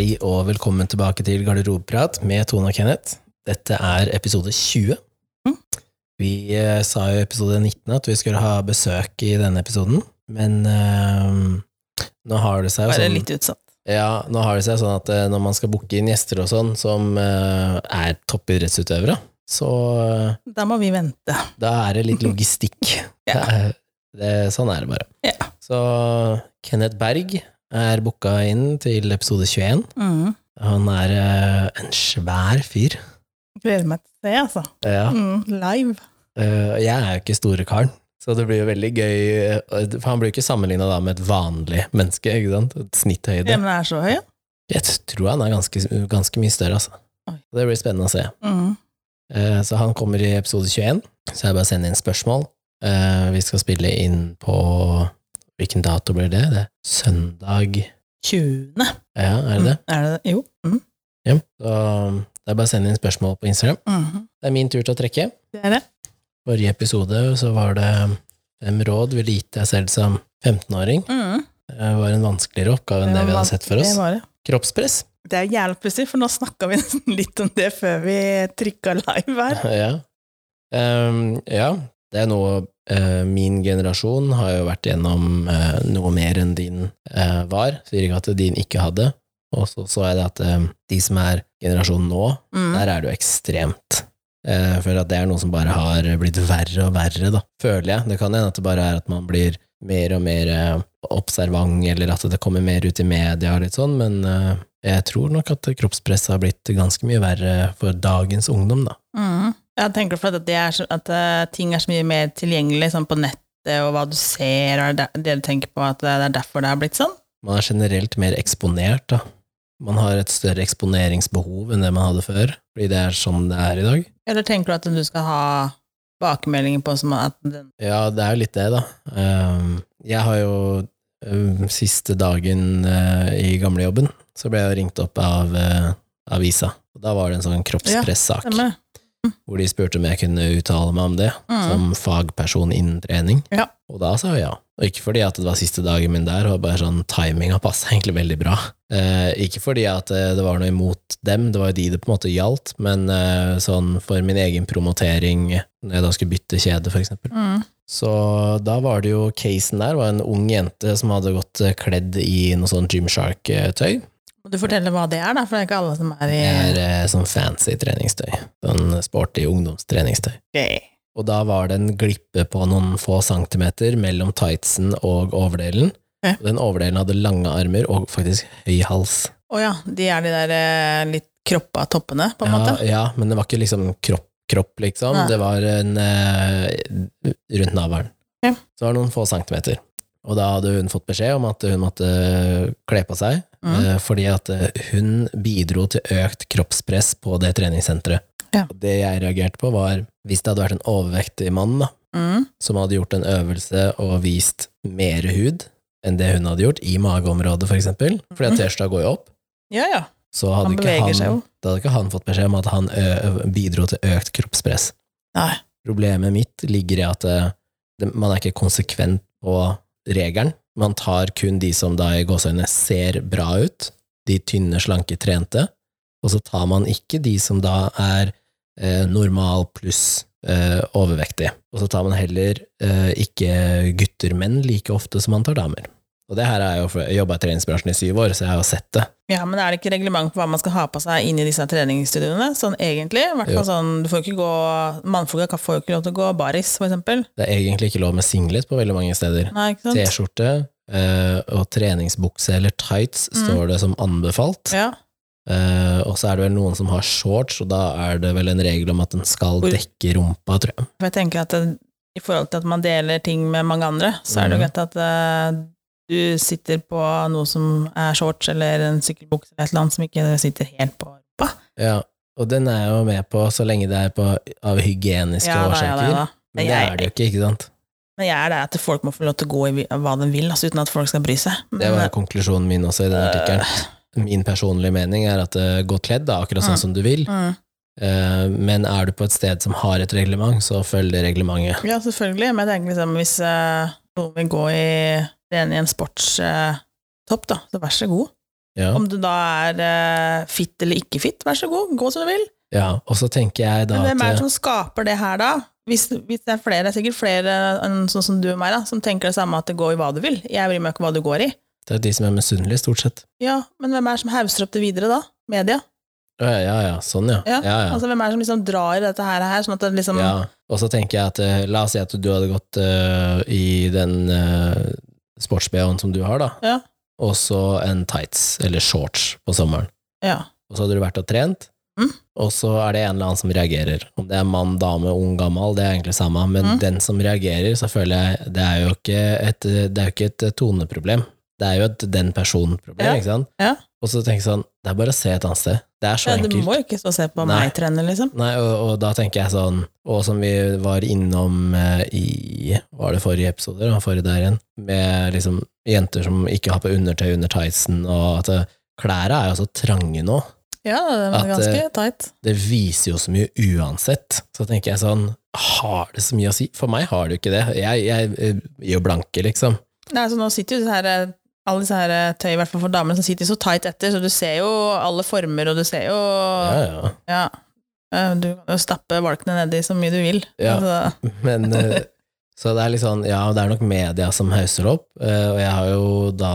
Hei og velkommen tilbake til Garderobeprat med Tone og Kenneth. Dette er episode 20. Mm. Vi eh, sa jo i episode 19 at vi skulle ha besøk i denne episoden, men eh, nå har det seg jo Bare sånn litt utsatt. Ja, nå har det seg sånn at eh, når man skal booke inn gjester og sånn som eh, er toppidrettsutøvere, så eh, Da må vi vente. da er det litt logistikk. Ja. det det, sånn er det bare. Ja. Så Kenneth Berg er booka inn til episode 21. Mm. Han er uh, en svær fyr. Gleder meg til se, altså. Ja. Mm, live. Uh, jeg er jo ikke store karen, så det blir jo veldig gøy eh, For han blir jo ikke sammenligna med et vanlig menneske, ikke sant? Et snitthøyde. Ja, men det er så høy. Jeg tror han er ganske, ganske mye større, altså. Oi. Det blir spennende å se. Mm. Uh, Så han kommer i episode 21, så jeg bare sender inn spørsmål. Vi skal spille inn på Hvilken dato blir det? Det er søndag 20. Ja, er det det? Mm. Er det det? Jo. Mm. Ja. Så det er bare å sende inn spørsmål på Instagram. Mhm. Det er min tur til å trekke. Det er det. Forrige episode så var det fem råd ville gitt deg selv som 15-åring. Mm. Det var en vanskeligere oppgave enn det vi hadde sett for oss. Det var det. Kroppspress. Det er jævlig pussig, for nå snakka vi nesten litt om det før vi trykka live her. Ja. Um, ja, det er noe eh, Min generasjon har jo vært gjennom eh, noe mer enn din eh, var. Sier ikke at din ikke hadde. Og så så jeg det at eh, de som er generasjonen nå, Mm. der er det jo ekstremt. Eh, Jeg føler at det er noe som bare har blitt verre og verre, da. Føler jeg. Det kan hende at det bare er at man blir mer og mer eh, observant, eller at det kommer mer ut i media og litt sånn, men jeg tror nok at kroppspresset har blitt ganske mye verre for dagens ungdom, da. Mm. Jeg tenker for at, det er så, at eh, ting er så mye mer tilgjengelig sånn på nettet, og hva du ser, og det, det du tenker på, at det er derfor det har blitt sånn. Man er generelt mer eksponert, da. Man har et større eksponeringsbehov enn det man hadde før, fordi det er sånn det er i dag. Eller tenker du at du skal ha bakemeldinger på som at den Ja, det er jo litt det, da. Ehm, Jeg har jo ehm, siste dagen eh, i gamlejobben, så ble jeg ringt opp av eh, avisa. Og Da var det en sånn kroppspressak, hvor de spurte om jeg kunne uttale meg om det, Mm. som fagperson innen trening. Ja. Og da sa jeg ja. Og ikke fordi at det var siste dagen min der, og bare sånn timinga passa egentlig veldig bra. Eh, ikke fordi at eh, det var noe imot dem, det var jo de det på en måte gjaldt, men eh, sånn for min egen promotering, når jeg da skulle bytte kjede, for eksempel. Mm. Så da var det jo casen der, var en ung jente som hadde gått eh, kledd i noe sånn Gymshark-tøy. Må du fortelle hva det er, da, for det er ikke alle som er i Det er eh, sånn fancy treningstøy. Sånn sporty ungdomstreningstøy. Okay. Og da var det en glippe på noen få centimeter mellom tightsen og overdelen. Okay. Og den overdelen hadde lange armer og faktisk høy hals. Å ja, de er de der eh, litt kroppa toppene, på en Ja, måte? ja, men det var ikke liksom kropp, kropp liksom. Nei. Det var en eh, rundt navlen. Okay. Så det var noen få centimeter. Og da hadde hun fått beskjed om at hun måtte kle på seg, Mm. eh, fordi at eh, hun bidro til økt kroppspress på det treningssenteret. Ja. Det jeg reagerte på, var hvis det hadde vært en overvektig mann da, Mm. som hadde gjort en øvelse og vist mer hud enn det hun hadde gjort, i mageområdet for eksempel, fordi at tirsdag går jo opp, Ja, ja. så hadde Han ikke han, hadde ikke han fått beskjed om at han bidro til økt kroppspress. Nei. Problemet mitt ligger i at det, man er ikke konsekvent på regelen. Man tar kun de som da i gåseøynene ser bra ut, de tynne, slanke, trente, og så tar man ikke de som da er eh, normal pluss eh, overvektige. Og så tar man heller eh, ikke gutter, menn, like ofte som man tar damer. Og det her er jo, for jeg jobba i treningsbransjen i syv år, så jeg har jo sett det. Ja, men er det ikke reglement på hva man skal ha på seg inn i disse treningsstudioene? Sånn egentlig? I hvert Jo. fall sånn, du får ikke gå Mannfolk får jo ikke lov til å gå baris, for eksempel. Det er egentlig ikke lov med singlet på veldig mange steder. T-skjorte eh, og treningsbukse eller tights Mm. står det som anbefalt. Ja. Uh, og så er det vel noen som har shorts, og da er det vel en regel om at den skal dekke rumpa, tror jeg. For jeg tenker at det, i forhold til at man deler ting med mange andre, så er det jo Mhm. greit at eh, du sitter på noe som er shorts eller en sykkelbukse eller et eller annet som ikke sitter helt på rumpa. Ja, og den er jeg jo med på så lenge det er på, av hygieniske Ja, da, ja, årsaker. da, ja, da. Men det jeg- er det jo ikke, ikke sant? Men jeg er der at folk må få lov til å gå i hva de vil, altså, uten at folk skal bry seg. Det Men, var konklusjonen min også i den artikkelen. Min personlige mening er at uh, gå kledd, da, akkurat sånn Mm. som du vil. mm, Uh, men er du på et sted som har et reglement, så følg det reglementet. ja, selvfølgelig, men jeg tenker liksom hvis uh, noen vil gå i trene i en sportstopp, da, så vær så god. Ja, Om du da er eh, fit eller ikke fit, vær så god, gå som du vil. ja. Og så tenker jeg da Men hvem er det som skaper det her, da? Hvis, hvis det er flere, det er sikkert flere enn sånn som du og meg, da, som tenker det samme at det går i hva du vil. Jeg bryr meg ikke hva du går i. det er de som er misunnelige, stort sett. Ja, men hvem er det som hauser opp det videre, da? Media? Ja, ja, ja. Sånn, ja. Ja, ja, ja. Altså, hvem er det som liksom drar i dette her, her sånn at det liksom Ja, og så tenker jeg at eh, la oss si at du hadde gått uh, i den uh, sports-BH-en som du har, da, Ja. og så en tights eller shorts på sommeren. ja. Og så hadde du vært og trent, Mm. og så er det en eller annen som reagerer. Om det er mann, dame, ung, gammel, det er egentlig samme, men Mm. den som reagerer, så føler jeg det er jo ikke et, det er jo ikke et toneproblem. Det er jo et den personen-problem, Ja. ikke sant? Ja. Og så tenker jeg sånn, det er bare å se et annet sted. Det er så ja, Du enkelt. må jo ikke stå og se på Nei. meg trene, liksom. Nei, og, og da tenker jeg sånn, og som vi var innom eh, i, var det forrige episode, da, forrige der igjen, med liksom jenter som ikke har på undertøy under tightsen, og at klærne er jo så trange nå. Ja, det er At, ganske eh, tight. Det viser jo så mye uansett. Så tenker jeg sånn, har det så mye å si? For meg har det jo ikke det. Jeg, jeg eh, gir jo blanke, liksom. Nei, så nå sitter jo disse her, eh, alle disse her eh, tøy, i hvert fall for damene, som sitter så tight etter, så du ser jo alle former, og du ser jo Ja, ja. Ja. Du kan jo stappe valkene nedi så mye du vil. Ja. Altså, Men eh, Så det er litt sånn, ja, det er nok media som hauser opp, eh, og jeg har jo da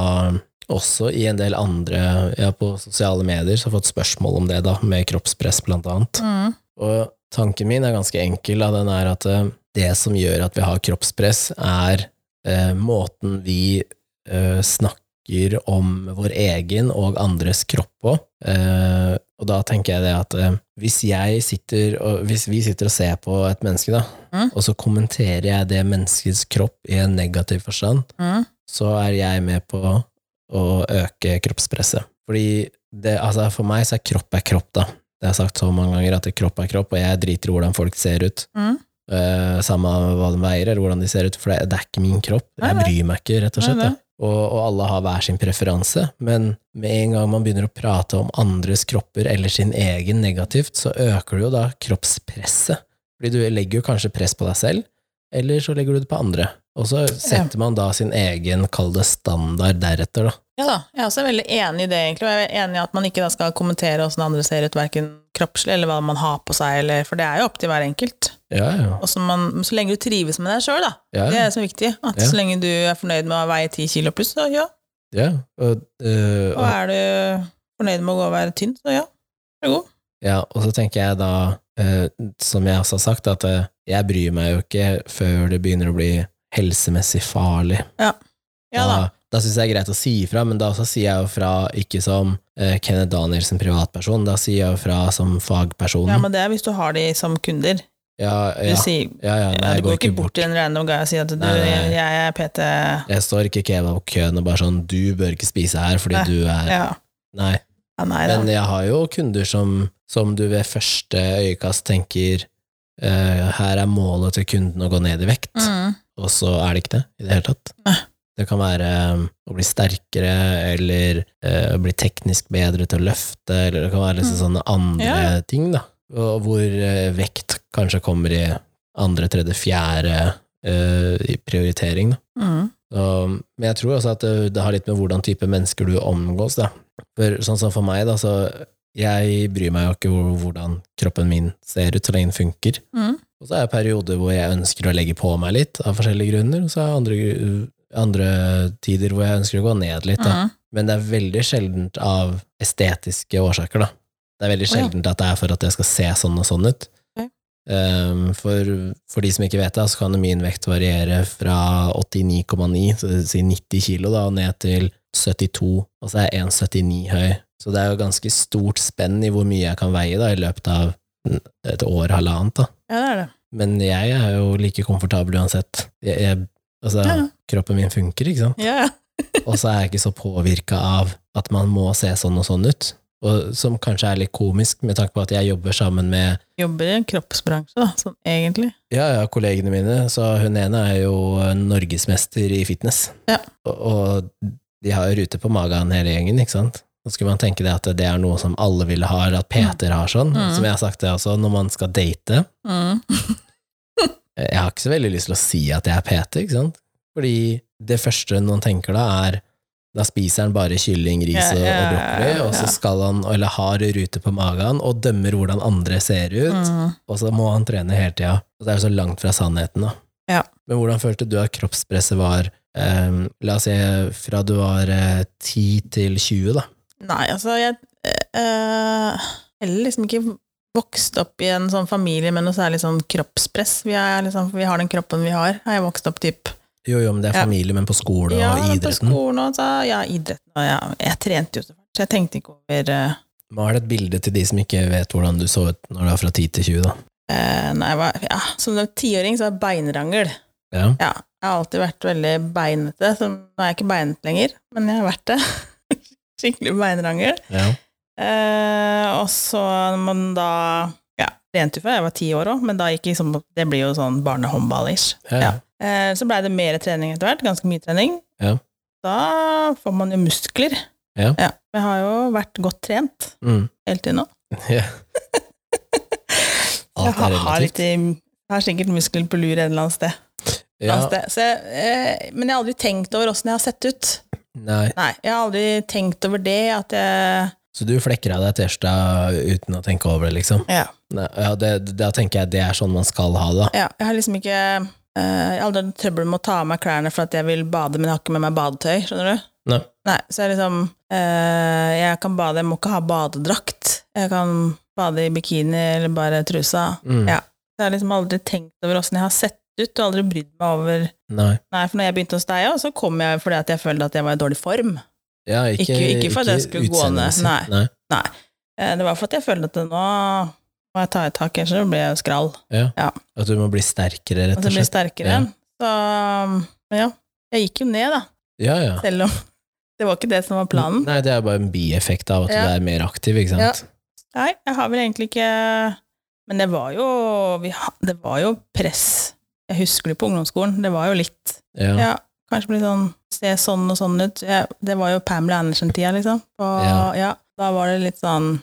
også i en del andre, ja, på sosiale medier, så har jeg fått spørsmål om det, da, med kroppspress blant annet. mm, Og tanken min er ganske enkel, da, den er at det som gjør at vi har kroppspress, er eh, måten vi eh, snakker om vår egen og andres kropp òg. Eh, og da tenker jeg det at eh, hvis jeg sitter og, hvis vi sitter og ser på et menneske, da, Mm. og så kommenterer jeg det menneskets kropp i en negativ forstand, mm, så er jeg med på å øke kroppspresset. Fordi det, altså for meg så er kropp er kropp, da. Det har jeg sagt så mange ganger at kropp er kropp, og jeg driter i hvordan folk ser ut. mm. Uh, samme hva de veier, eller hvordan de ser ut, for det, det er ikke min kropp. Jeg bryr meg ikke, rett og slett. Da. Og, og alle har hver sin preferanse, men med en gang man begynner å prate om andres kropper eller sin egen negativt, så øker du jo da kroppspresset. Fordi du legger jo kanskje press på deg selv, eller så legger du det på andre. Og så setter man da sin egen, kall det standard deretter, da. Ja da, jeg er også veldig enig i det, egentlig. Og jeg er enig i at man ikke da skal kommentere hvordan andre ser ut, verken kroppslig eller hva man har på seg, eller, for det er jo opp til hver enkelt. Ja, ja. Og så, man, så lenge du trives med deg sjøl, da. ja, Det er det som er viktig. At. Så lenge du er fornøyd med å veie ti kilo pluss, så ja. ja. Og, øh, Og er du fornøyd med å gå og være tynn, så ja. Vær god. ja, og så tenker jeg da, øh, som jeg også har sagt, at øh, jeg bryr meg jo ikke før det begynner å bli helsemessig farlig. Ja da. Da, da syns jeg det er greit å si ifra, men da også sier jeg jo fra ikke som Kenneth Kenneth som privatperson, da sier jeg jo fra som fagperson. Ja, men det er hvis du har de som kunder. Ja, Du, sier, ja, ja, nei, ja, du går ikke bort til en random guy og sier at du, Nei, nei. jeg er PT Jeg står ikke i kebabkøen og bare sånn 'du bør ikke spise her fordi du er Ja, Nei. ja. Men jeg har jo kunder som, som du ved første øyekast tenker uh, her er målet til kunden å gå ned i vekt, Mm. og så er det ikke det i det hele tatt. Det kan være um, å bli sterkere, eller uh, å bli teknisk bedre til å løfte, eller det kan være liksom sånne andre Mm. Ja. ting, da. Og hvor eh, vekt kanskje kommer i andre, tredje, fjerde uh, i prioritering. Mm. Så, men jeg tror også at det, det har litt med hvordan type mennesker du omgås, da. For sånn som for meg, da, så jeg bryr meg jo ikke om hvordan kroppen min ser ut, så lenge den funker. Mm. Og så er det perioder hvor jeg ønsker å legge på meg litt, av forskjellige grunner, og så er det andre, andre tider hvor jeg ønsker å gå ned litt, da. Mm. Men det er veldig sjeldent av estetiske årsaker, da. Det er veldig sjeldent at det er for at jeg skal se sånn og sånn ut. Okay. Um, for, for de som ikke vet det, så kan min vekt variere fra 89,9, så det vil si 90 kilo, da, og ned til 72, og så er jeg 1,79 høy. Så det er jo ganske stort spenn i hvor mye jeg kan veie da, i løpet av et år, halvannet. da. Ja, det er det. Men jeg er jo like komfortabel uansett. Jeg, jeg, altså, Ja, kroppen min funker, ikke sant? Ja, ja. Og så er jeg ikke så påvirka av at man må se sånn og sånn ut. Og som kanskje er litt komisk, med tanke på at jeg jobber sammen med Jobber i en kroppsbransje, da, sånn egentlig. ja, ja, kollegene mine. Så hun ene er jo norgesmester i fitness. Ja. Og, de har jo rute på magen hele gjengen, ikke sant? Så skulle man tenke det at det er noe som alle ville ha, eller at Peter har sånn. Mm. Som jeg har sagt det også, når man skal date. Mm. Jeg har ikke så veldig lyst til å si at jeg er Peter, ikke sant? Fordi det første noen tenker da, er Da spiser han bare kylling, ris og, og brokkoli, og så skal han, eller har rute på magen, og dømmer hvordan andre ser ut, Mm. og så må han trene hele tida. Og det er jo så langt fra sannheten, da. Ja. Men hvordan følte du at kroppspresset var, eh, la oss si fra du var eh, 10 til 20, da? Nei, altså, jeg uh, Heller liksom ikke vokst opp i en sånn familie med noe særlig sånn kroppspress. Vi, er liksom, vi har den kroppen vi har. Har jeg vokst opp typ Jo, jo, men det er Ja. familie, men på skole Ja, og på skolen og så, ja, idretten og ja, jeg trente jo så fælt, så jeg tenkte ikke over uh, Mal er det et bilde til de som ikke vet hvordan du så ut når du var fra 10 til 20, da. Uh, Nei, var, ja, som tiåring så var jeg beinrangel. Ja. Ja, jeg har alltid vært veldig beinete. Så nå er jeg ikke beinet lenger, men jeg har vært det. Skikkelig beinrangel. ja. Uh, og så man da ja, trente jo før jeg var ti år òg, men da gikk liksom Det blir jo sånn barnehåndball-ish. Ja, ja. Eh, så blei det mer trening etter hvert, ganske mye trening. Ja. Da får man jo muskler. Ja. Jeg har jo vært godt trent Mm. hele tiden nå. ja. Jeg har, har, litt, jeg har sikkert muskler på lur et eller annet sted. Ja, annet sted. Så jeg, eh, men jeg har aldri tenkt over åssen jeg har sett ut. nei. Nei, jeg har aldri tenkt over det, at jeg Så du flekker av deg T-skjorta uten å tenke over det, liksom? Ja. Nei, ja, det, da tenker jeg det er sånn man skal ha det. Ja, jeg har liksom ikke Jeg har aldri hatt trøbbel med å ta av meg klærne for at jeg vil bade, men jeg har ikke med meg badetøy, skjønner du? Nei. Nei, så jeg liksom eh, Jeg kan bade, jeg må ikke ha badedrakt. Jeg kan bade i bikini eller bare trusa. Mm. Ja. Så jeg har liksom aldri tenkt over åssen jeg har sett ut, og aldri brydd meg over Nei. Nei, for når jeg begynte hos deg òg, så kom jeg fordi at jeg følte at jeg var i dårlig form. Ja, ikke, Ikke- ikke for at jeg skulle gå ned, nei. Nei. Eh, det var for at jeg følte at nå må jeg ta i tak, ellers blir jeg skral. Ja. Ja. At du må bli sterkere, rett At og jeg blir slett. sterkere Ja. Så men ja, jeg gikk jo ned, da. Ja, ja. Selv om det var ikke det som var planen. Nei, det er bare en bieffekt av at Ja. du er mer aktiv, ikke sant? Nei, jeg har vel egentlig ikke Men det var jo vi, Det var jo press. Jeg husker det på ungdomsskolen. Det var jo litt Ja. Ja, kanskje bli sånn Se sånn og sånn ut. Jeg, det var jo Pamela Andersen-tida, liksom. Ja. ja. Da var det litt sånn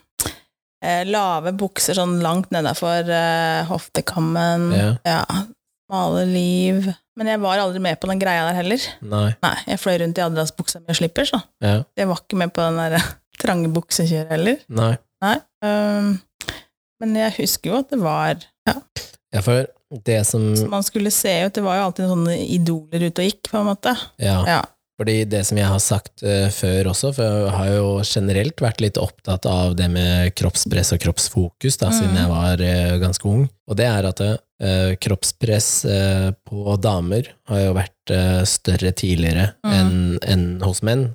eh, lave bukser sånn langt nedafor eh, hoftekammen. Ja. Smale liv. Men jeg var aldri med på den greia der heller. Nei. Nei, jeg fløy rundt i Adidas-buksa mi og slippers, da. Ja. Jeg var ikke med på den der trange buksekjøret heller. Nei. Nei. Um, men jeg husker jo at det var ja, Ja, for det som Man skulle se ut, det var jo alltid sånne idoler ute og gikk, på en måte. Ja. Ja. Fordi det som jeg har sagt eh, før også, for jeg har jo generelt vært litt opptatt av det med kroppspress og kroppsfokus da, siden Mm. jeg var eh, ganske ung, og det er at eh, kroppspress på damer har jo vært større tidligere Mm. enn en hos menn,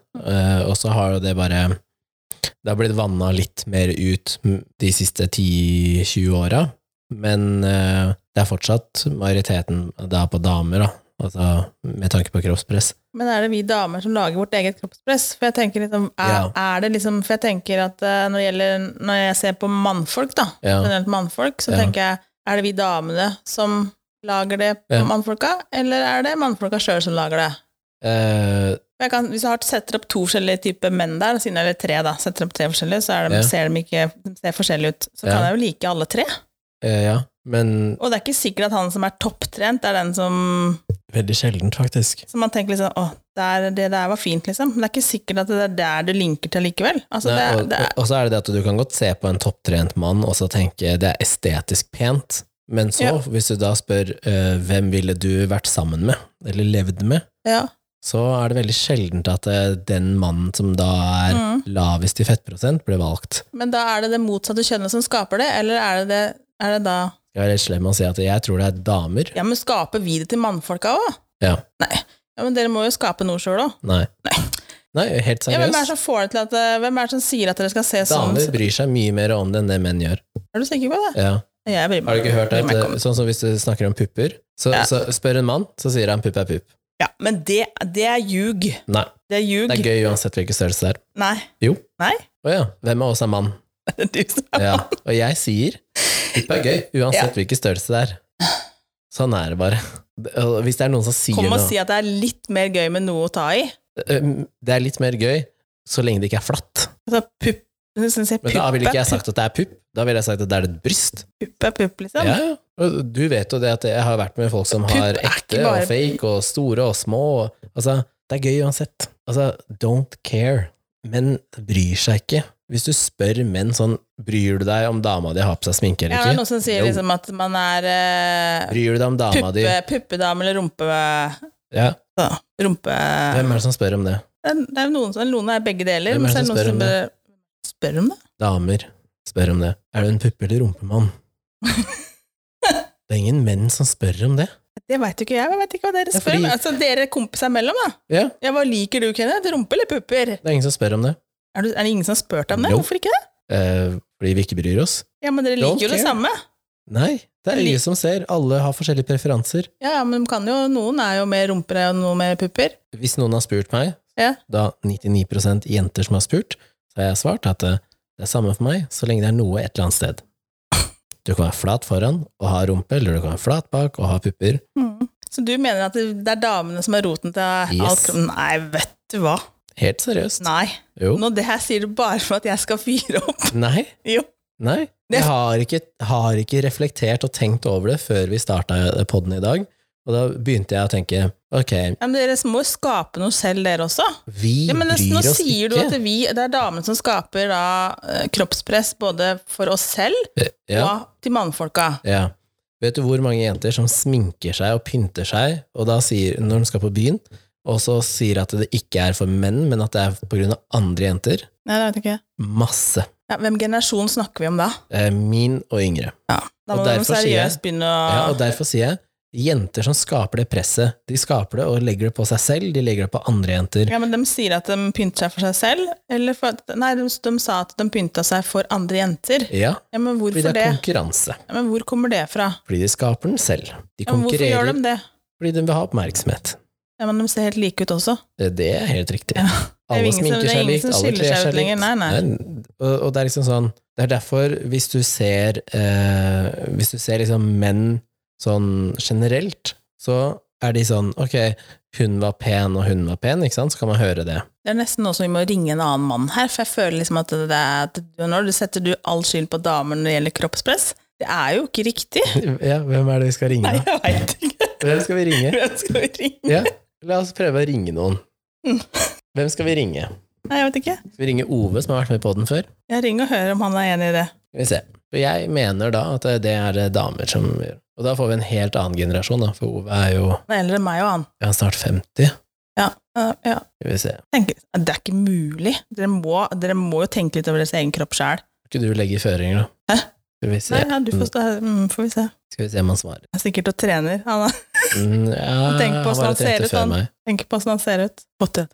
og så har jo det bare det har blitt vanna litt mer ut de siste 10-20 åra, men det er fortsatt majoriteten da på damer, da, altså med tanke på kroppspress. Men er det vi damer som lager vårt eget kroppspress? For jeg tenker liksom, er, Ja. er det liksom For jeg tenker at eh, når, det gjelder, når jeg ser på mannfolk, da, Ja. generelt mannfolk, så Ja. tenker jeg er det vi damene som lager det på mannfolka, eller er det mannfolka sjøl som lager det? Eh, Jeg kan, hvis jeg har setter opp to forskjellige typer menn der, siden eller tre, da, setter opp tre forskjellige, så de, Ja. ser de ikke de ser forskjellige ut. Så kan jeg jo like alle tre. Eh, ja, men Og det er ikke sikkert at han som er topptrent, er den som veldig sjeldent, faktisk. Som man tenker liksom åh, der, det der var fint, liksom. Men det er ikke sikkert at det er der du linker til likevel. Altså, Nei, det, og, det er, og så er det det at du kan godt se på en topptrent mann og så tenke det er estetisk pent, men så, Ja. hvis du da spør uh, hvem ville du vært sammen med, eller levd med, ja. så er det veldig sjeldent at det, den mannen som da er Mm. lavest i fettprosent, blir valgt. Men da er det det motsatte kjønnet som skaper det, eller er det, det, er det da er litt slem å si at jeg tror det er damer. Ja, men skaper vi det til mannfolka òg? Ja. Nei. Ja, men dere må jo skape noe sjøl òg. Nei. Nei, helt Ja, hvem er det som får det til at eh, Hvem er det som sier at dere skal se sånn Damer bryr seg mye mer om det enn det menn gjør. Er du sikker på det? Ja. Jeg bryr meg Har du ikke hørt at om- Sånn som hvis du snakker om pupper, så, Ja. så spør en mann, så sier han pupp er pupp. Ja, men det, det er ljug. Nei, Det er ljug. det er gøy uansett hvilken størrelse det er. Nei. Jo. Nei? Å ja, hvem av oss er mann? Du som er Ja, og jeg sier pupp er gøy, uansett hvilken størrelse det er. Sånn er det bare. Hvis det er noen som sier Kom og noe si at det er litt mer gøy med noe å ta i. Det er litt mer gøy så lenge det ikke er flatt. Altså, pupp Men da ville ikke jeg sagt at det er pupp, da ville jeg sagt at det er et bryst. Pupp er pupp, liksom. Ja, ja. Du vet jo det at jeg har vært med folk som pup har ekte bare- og fake og store og små. Og, altså, det er gøy uansett. Altså, don't care. Menn bryr seg ikke. Hvis du spør menn sånn Bryr du deg om dama di har på seg sminke Ja, eller det er noen som sier Jo. liksom at man er eh, Bryr du deg om dama di puppedame eller rumpe... Ja, Så, rumpe... hvem er det som spør om det? Det er, det er noen, som- noen er begge deler, Hvem er det så er det som noen spør som om spør om det. Damer spør om det. Er du en puppe- eller rumpemann? Det er ingen menn som spør om det. Det veit ikke jeg. Jeg vet ikke hva dere Ja, spør om. Altså, dere er kompiser imellom, da. Ja, Ja, hva liker du, Kenneth? Rumpe eller pupper? det er ingen som spør om det. Er, du, er det ingen som har spurt om det? Jo. Hvorfor ikke det? Eh, fordi vi ikke bryr oss. Ja, men dere liker jo det samme. Nei, det er øyet som ser. Alle har forskjellige preferanser. Ja, ja, men kan jo, noen er jo mer rumpere og noen mer pupper. Hvis noen har spurt meg, Ja. da 99% jenter som har spurt, så har jeg svart at eh, det er samme for meg, så lenge det er noe et eller annet sted. Du kan være flat foran og ha rumpe, eller du kan være flat bak og ha pupper. Mm. Så du mener at det er damene som er roten til Yes. alt Nei, vet du hva. Helt seriøst. Nei. Jo. Nå, det her sier du bare for at jeg skal fyre opp. Nei. Jo. Nei. Jeg har ikke, har ikke reflektert og tenkt over det før vi starta podden i dag. Og da begynte jeg å tenke ok, Ja, men dere må jo skape noe selv, dere også. vi Ja, men bryr nå oss sier ikke. du at vi, det er damene som skaper da, eh, kroppspress både for oss selv ja, og til mannfolka. ja. Vet du hvor mange jenter som sminker seg og pynter seg, og da sier, når de skal på byen, og så sier at det ikke er for menn, men at det er av andre jenter? Nei, det vet jeg ikke. Masse. Ja, hvem generasjon snakker vi om da? Eh, Min og yngre. Da må man derfor seriøst begynne å Ja, og derfor sier jeg jenter som skaper det presset. De skaper det og legger det på seg selv, de legger det på andre jenter. Ja, men de sier at de pynter seg for seg selv, eller for Nei, de, de sa at de pynta seg for andre jenter. Ja, Ja, men fordi det er det? konkurranse. Ja, men hvor kommer det fra? Fordi de skaper den selv. De Ja, men hvorfor gjør de det? fordi de vil ha oppmerksomhet. Ja, men de ser helt like ut også. Det, er helt riktig. Ja. Alle sminker er seg likt, alle kler seg likt. Nei, nei. Og, og det er liksom sånn Det er derfor, hvis du ser eh, Hvis du ser liksom menn sånn generelt, så er de sånn Ok, hun var pen, og hun var pen, ikke sant? Så kan man høre det. Det er nesten noe som vi må ringe en annen mann her, for jeg føler liksom at det er at Når du setter du all skyld på damer når det gjelder kroppspress, det er jo ikke riktig. Ja, hvem er det vi skal ringe, Nei, jeg veit ikke. Hvem skal vi ringe? Hvem skal vi ringe? Ja, la oss prøve å ringe noen. Mm. Hvem skal vi ringe? Nei, jeg vet ikke. Skal vi ringe Ove, som har vært med på den før? Jeg ringer og hører om han er enig i det. Skal vi se. For jeg mener da at det er damer som gjør. Og da får vi en helt annen generasjon, da, for Ove er jo Han er eldre enn meg og han. Ja, snart 50. Ja, Uh, ja. Skal vi se. Tenker, det er ikke mulig. Dere må, dere må jo tenke litt over deres egen kropp sjæl. Skal ikke du legge føringer, da? Hæ? Skal vi se. Nei, ja, du får stå her. Mm, får vi se. Skal vi se om han svarer. Han er sikkert og trener. Han er, Mm, ja, Tenk på åssen hvordan han ser ut, han. Tenk på åssen han ser ut. Fått det.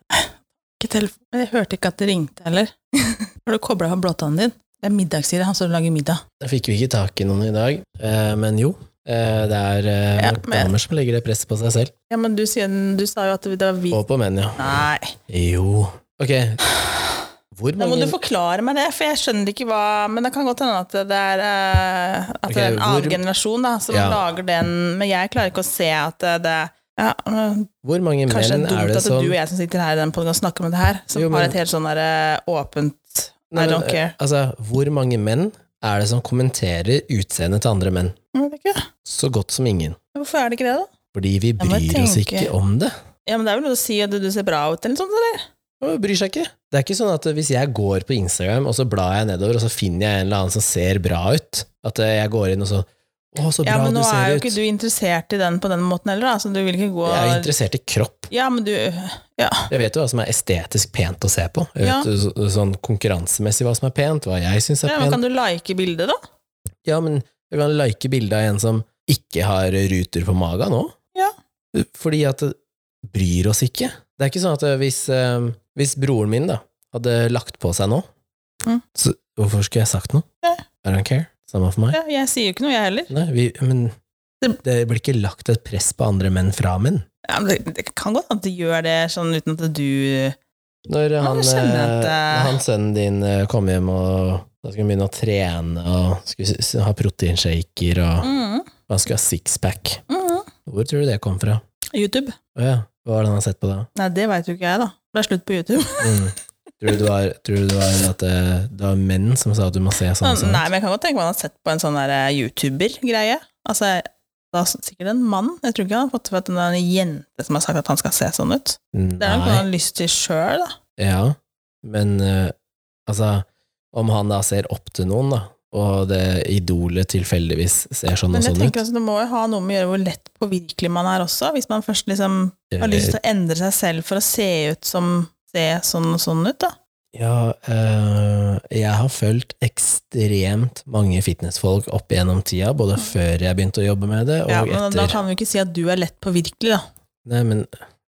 Ikke telefon. Men jeg hørte ikke at det ringte heller. Har du kobla av blåtannen din? Det er middagstid. Han står og lager middag. Da fikk vi ikke tak i noen i dag, eh, men jo. eh, Det er eh, Ja, damer som legger det presset på seg selv. Ja, men du, sier, du sa jo at det var vi Og på menn, ja. Nei. Jo. Ok. Hvor Da må du forklare meg det, for jeg skjønner ikke hva Men det kan godt hende at det er, eh, at okay, det er en annen hvor- generasjon da, som Ja. lager den, men jeg klarer ikke å se at det, det ja, Hvor mange Kanskje er det er er dumt det at som du og jeg som sitter her i den og snakker om det her, som Jo, men- har et helt sånn der, eh, åpent Nei, I don't care. Altså, hvor mange menn er det som kommenterer utseendet til andre menn? Så godt som ingen. Hvorfor er det ikke det, da? Fordi vi bryr oss ikke om det. Ja, men Det er vel noe å si at du ser bra ut, eller noe sånt, eller? Bryr seg ikke. Det er ikke sånn at hvis jeg går på Instagram, og så blar jeg nedover, og så finner jeg en eller annen som ser bra ut, at eh, jeg går inn og så Å, så bra Ja, men du nå er jo ut. ikke du interessert i den på den måten heller, da, så du vil ikke gå Jeg er interessert i kropp. Ja, men du Ja. Jeg vet jo hva som er estetisk pent å se på. Jeg Ja. vet så, sånn konkurransemessig hva som er pent, hva jeg syns er ja men pent. kan du like bildet, da? Ja, men jeg kan like bildet av en som ikke har ruter på magen nå. Ja. Fordi at det bryr oss ikke. Det er ikke sånn at hvis, eh, hvis broren min da hadde lagt på seg nå, Mm. så hvorfor skulle jeg sagt noe? Ja. I don't care. Samme for meg. Ja, jeg sier jo ikke noe, jeg heller. Nei, vi, men Det- blir ikke lagt et press på andre menn fra menn. Ja, men det, det kan godt at du gjør det sånn uten at du Når han, at, eh, eh, han sønnen din eh, kom hjem og da skulle han begynne å trene og skulle ha proteinshaker og mm, han skulle ha sixpack, mm. hvor tror du det kom fra? YouTube? Å ja, hva har han sett på da? Nei, det veit jo ikke jeg, da. Det er slutt på YouTube. Mm. Tror du det var, tror du det var at det, det var menn som sa at du må se sånn sånn? Nei, men jeg kan godt tenke meg han har sett på en sånn eh, YouTuber-greie. Altså, da sikkert en mann. Jeg tror ikke han har fått for at det er en jente som har sagt at han skal se sånn ut. Det er noe han har lyst til sjøl, da. ja, men uh, altså, om han da ser opp til noen, da, og det idolet tilfeldigvis ser sånn Men og jeg sånn tenker ut altså, det må jo ha noe med å gjøre hvor lett påvirkelig man er også, hvis man først liksom har lyst til å endre seg selv for å se ut som se sånn og sånn ut, da. Ja, øh, jeg har fulgt ekstremt mange fitnessfolk opp igjennom tida, både før jeg begynte å jobbe med det, og Ja, men da kan vi ikke si at du er lett påvirkelig, da. Nei, men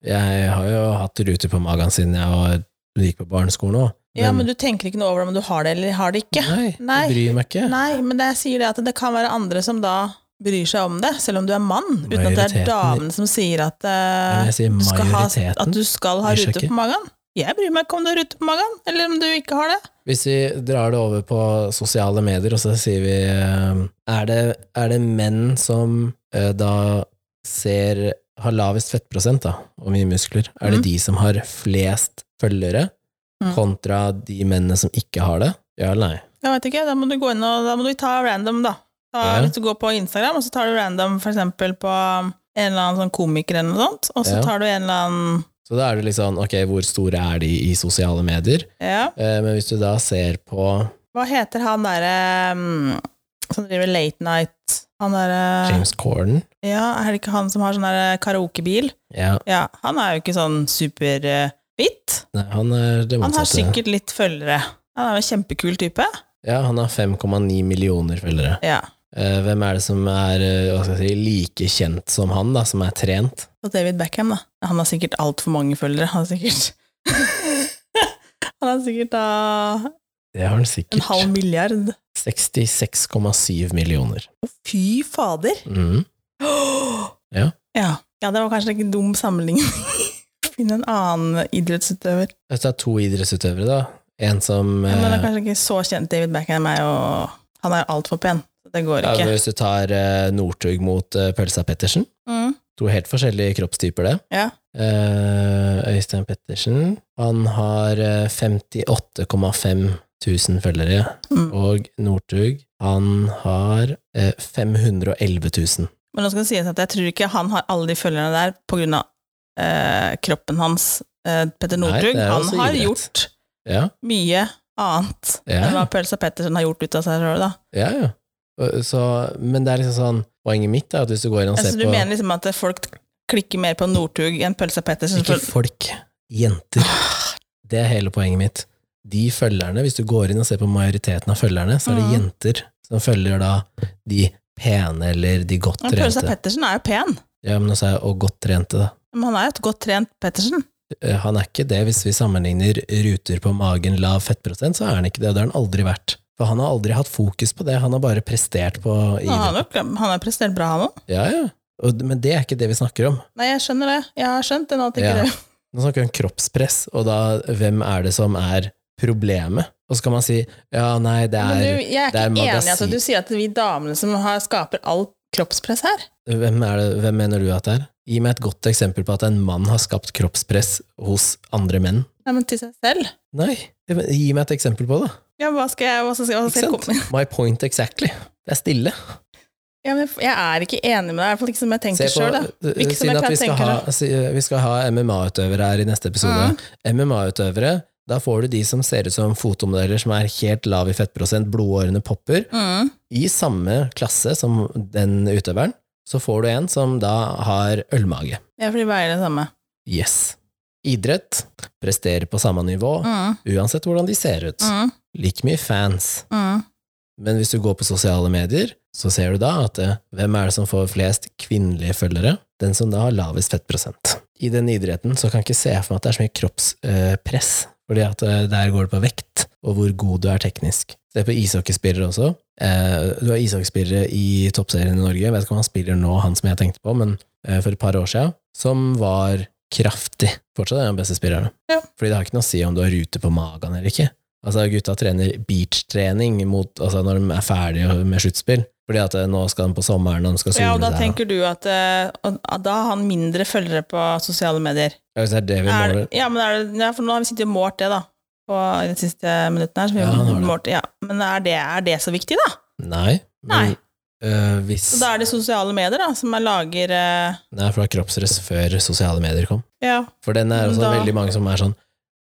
jeg har jo hatt ruter på magen siden jeg var, gikk på barneskolen òg. Ja, men du tenker ikke noe over det om du har det eller har det ikke. Nei, Nei. jeg bryr meg ikke. Nei, men det jeg sier det at det kan være andre som da bryr seg om det, selv om du er mann, uten at det er damen som sier at, uh, sier du, skal ha, at du skal ha rute på magen. Jeg bryr meg ikke om du har rute på magen, eller om du ikke har det. Hvis vi drar det over på sosiale medier, og så sier vi eh, Er det, er det menn som eh, da ser har lavest fettprosent da, og mye muskler? Er det Mm. de som har flest følgere. Kontra de mennene som ikke har det? Ja eller nei? Jeg vet ikke, da må du gå inn og da må du ta random, da. Ta, Ja. Hvis du går på Instagram, og så tar du random for eksempel på en eller annen sånn komiker eller noe sånt, og så tar du en eller annen Så da er det sånn, ok, hvor store er de i sosiale medier? Ja, Eh, men hvis du da ser på hva heter han derre um, som driver late night Han derre James Corden Ja, er det ikke han som har sånn der karaokebil? ja, Ja, han er jo ikke sånn nei, han er det Han har motsatte. sikkert litt følgere. Han er jo en kjempekul type. Ja, han har 5,9 millioner følgere. Ja. Eh, hvem er det som er eh, hva skal jeg si, like kjent som han, da, som er trent? Og David Beckham, da. Han har sikkert altfor mange følgere. Han har sikkert Han har sikkert da Det har han en sikkert. halv milliard. 66,7 millioner. Å, fy fader! Mhm. Ja. ja! Ja, det var kanskje ikke en dum sammenligning. Finn en annen idrettsutøver. Hvis det er to idrettsutøvere, da. En som Men det er eh, kanskje ikke så kjent. David Beckham er jo Han er altfor pen. Det går ikke. ja. Hvis du tar eh, Northug mot eh, Pølsa Pettersen Mm, To helt forskjellige kroppstyper, det. ja. Øystein Pettersen Han har eh, 58,5 000 følgere. Mm. Og Northug, han har eh, 511 000. Men nå skal det sies at jeg tror ikke han har alle de følgerne der av eh, kroppen hans. Eh, Petter Northug, han har idrett. gjort Ja, mye annet Ja. enn hva Pølsa Pettersen har gjort ut av seg sjøl, da. ja. ja. Så, men det er liksom sånn Poenget mitt er at hvis du går inn og Altså, ser du på mener liksom at folk klikker mer på Northug enn Pølsa Pettersen? Ikke folk, jenter. Det er hele poenget mitt. De følgerne, hvis du går inn og ser på majoriteten av følgerne, så er det mm. jenter som følger da de pene eller de godt trente. Pølsa. Pettersen er jo pen. Ja, men også er og godt trente, da. Men han er jo et godt trent Pettersen. Eh, Han er ikke det hvis vi sammenligner ruter på magen lav fettprosent, så er han ikke det, og det har han aldri vært. For han har aldri hatt fokus på det, han har bare prestert på Han har han har prestert bra, han òg. Ja, ja. Og, men det er ikke det vi snakker om. Nei, jeg skjønner det. Jeg har skjønt det nå. ikke Ja. det. Nå snakker vi om kroppspress, og da hvem er det som er problemet? Og så kan man si ja, nei, det er du, jeg er det er ikke enig i at du sier at vi damene som har, skaper alt kroppspress her. hvem, det, hvem mener du at det er? Gi meg et godt eksempel på at en mann har skapt kroppspress hos andre menn. Nei, men til seg selv. Nei, gi meg et eksempel på det. Ja, hva skal jeg, hva skal jeg, hva skal jeg komme med? My point exactly. Det er stille. ja, men Jeg er ikke enig med deg, i hvert fall ikke som jeg tenker sjøl. Ikke siden at vi skal, ha, vi skal ha MMA-utøvere her i neste episode. Mm. MMA-utøvere, da får du de som ser ut som fotomodeller som er helt lav i fettprosent, blodårene popper. Mm. I samme klasse som den utøveren, så får du en som da har ølmage. Ja, for de veier det samme. Yes. Idrett presterer på samme nivå, Mm. uansett hvordan de ser ut. Mm. Like mye fans. Mm. Men hvis du går på sosiale medier, så ser du da at eh, hvem er det som får flest kvinnelige følgere? Den som da har lavest fettprosent. I den idretten så kan jeg ikke se for meg at det er så mye kroppspress, fordi at eh, der går det på vekt, og hvor god du er teknisk. Se på ishockeyspillere også. Eh, du har ishockeyspillere i toppserien i Norge, jeg vet ikke om han spiller nå, han som jeg tenkte på, men eh, for et par år siden, som var kraftig. Fortsatt er han beste spilleren. Ja. Fordi det har ikke noe å si om du har rute på magen eller ikke. Altså, gutta trener beach-trening mot, altså når de er ferdige med sluttspill. Fordi at eh, nå skal han på sommeren, og de skal sole Ja, og da der, tenker du at, eh, at da har han mindre følgere på sosiale medier. Ja, Hvis det er det vi Er, måler ja, men er det, ja, for nå har vi sittet og målt det, da. På i de siste minuttene her. Så vi Ja, han det. målt, ja. Men er det, er det så viktig, da? Nei. Men Nei. øh, hvis Så da er det sosiale medier da, som er lager eh, Nei, for det er kroppspress før sosiale medier kom. Ja. For den er også Da- veldig mange som er sånn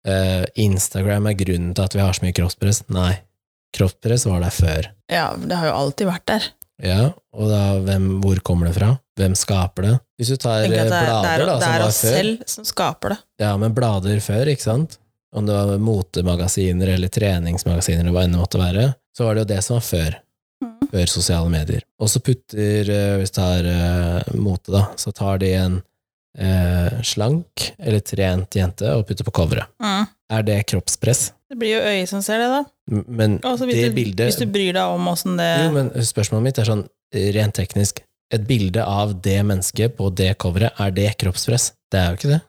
øh, Instagram er grunnen til at vi har så mye kroppspress. Nei, kroppspress var der før. ja, det har jo alltid vært der. Ja, og da, hvem, hvor kommer det fra? Hvem skaper det? Hvis du tar det er, blader, det, er- det, som er, før det er oss selv som skaper det. Ja, men blader før, ikke sant? Om det var motemagasiner eller treningsmagasiner eller hva enn det måtte være, så var det jo det som var før. Mm. Før sosiale medier. Og så putter, eh, hvis du tar uh, mote, da, så tar de en uh, slank eller trent jente og putter på coveret. Mm. Er det kroppspress? Det blir jo øyet som ser det, da. Men Altså, hvis, det du, bildet hvis du bryr deg om åssen det Jo, men spørsmålet mitt er sånn rent teknisk. Et bilde av det mennesket på det coveret, er det kroppspress? Det er jo ikke det.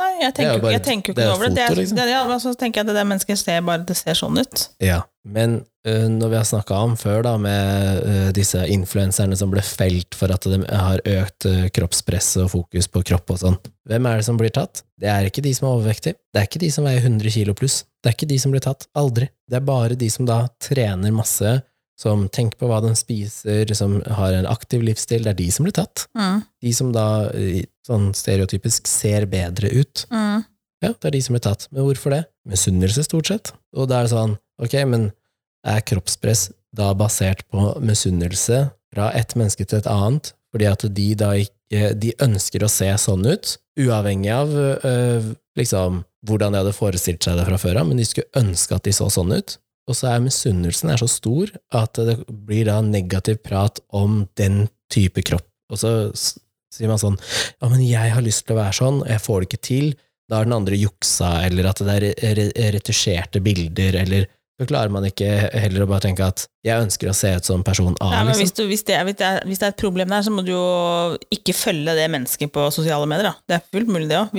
Nei, jeg er tenker, bare- jeg tenker jo ikke noe over det. det, foto, liksom. det ja, men så tenker jeg at det der mennesket ser bare det ser sånn ut. Ja, men uh, når vi har snakka om før, da, med uh, disse influenserne som ble felt for at de har økt uh, kroppspress og fokus på kropp og sånn, hvem er det som blir tatt? Det er ikke de som er overvektige. Det er ikke de som veier 100 kilo pluss. Det er ikke de som blir tatt. Aldri. Det er bare de som da trener masse, som tenker på hva de spiser, som har en aktiv livsstil. Det er de som blir tatt. Mm. De som da, øh, sånn stereotypisk, ser bedre ut. Mm. Ja, det er de som blir tatt. Men hvorfor det? Misunnelse, stort sett. Og da er det sånn, ok, men er kroppspress da basert på misunnelse fra et menneske til et annet, fordi at de da ikke De ønsker å se sånn ut, uavhengig av øh, liksom hvordan de hadde forestilt seg det fra før av, men de skulle ønske at de så sånn ut. Og så er misunnelsen så stor at det blir da negativ prat om den type kropp. Og så sier man sånn ja, men jeg har lyst til å være sånn, og jeg får det ikke til. Da har den andre juksa, eller at det er re- re- retusjerte bilder, eller så klarer man ikke heller å bare tenke at jeg ønsker å se ut som person A, Nei, men hvis, liksom. du, hvis, det, er- hvis, det er, hvis det er et problem der, så må du jo ikke følge det mennesket på sosiale medier. Da. Det er fullt mulig, det òg.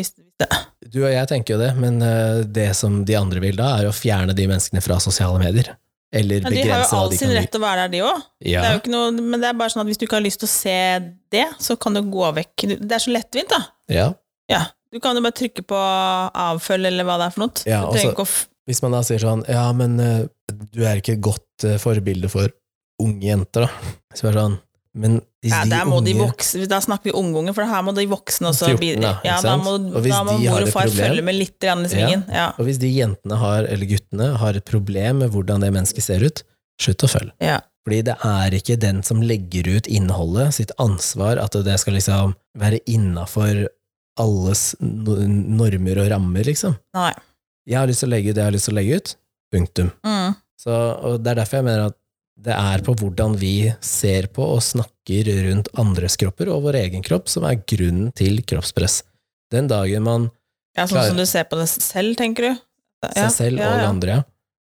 Du og jeg tenker jo det, men eh, det som de andre vil da, er å fjerne de menneskene fra sosiale medier. Eller ja, De har jo begrense hva all de sin rett til å være der, de òg. Ja, Det er jo ikke noe, men det er bare sånn at hvis du ikke har lyst til å se det, så kan du gå vekk. Det er så lettvint, da. ja. Ja, Du kan jo bare trykke på avfølg, eller hva det er for noe. Ja, du trenger ikke å Hvis man da sier sånn, ja, men eh, du er ikke et godt eh, forbilde for unge jenter, da. Så er det sånn, men hvis ja, de der må de unge- vokse, Da snakker vi unge, for her må de voksne også 14 bli da, ja, da må, Og da må de mor og far problem- følge med litt i svingen. Ja. Og hvis de jentene har, eller guttene har et problem med hvordan det mennesket ser ut, slutt å følge. Ja. Fordi det er ikke den som legger ut innholdet, sitt ansvar, at det skal liksom være innafor alles normer og rammer, liksom. Nei. Jeg har lyst til å legge ut det jeg har lyst til å legge ut. Punktum. Mm. Så, og det er derfor jeg mener at det er på hvordan vi ser på og snakker rundt andres kropper og vår egen kropp, som er grunnen til kroppspress. Den dagen man Ja, sånn Klar. som du ser på det selv, tenker du? seg selv og andre, ja.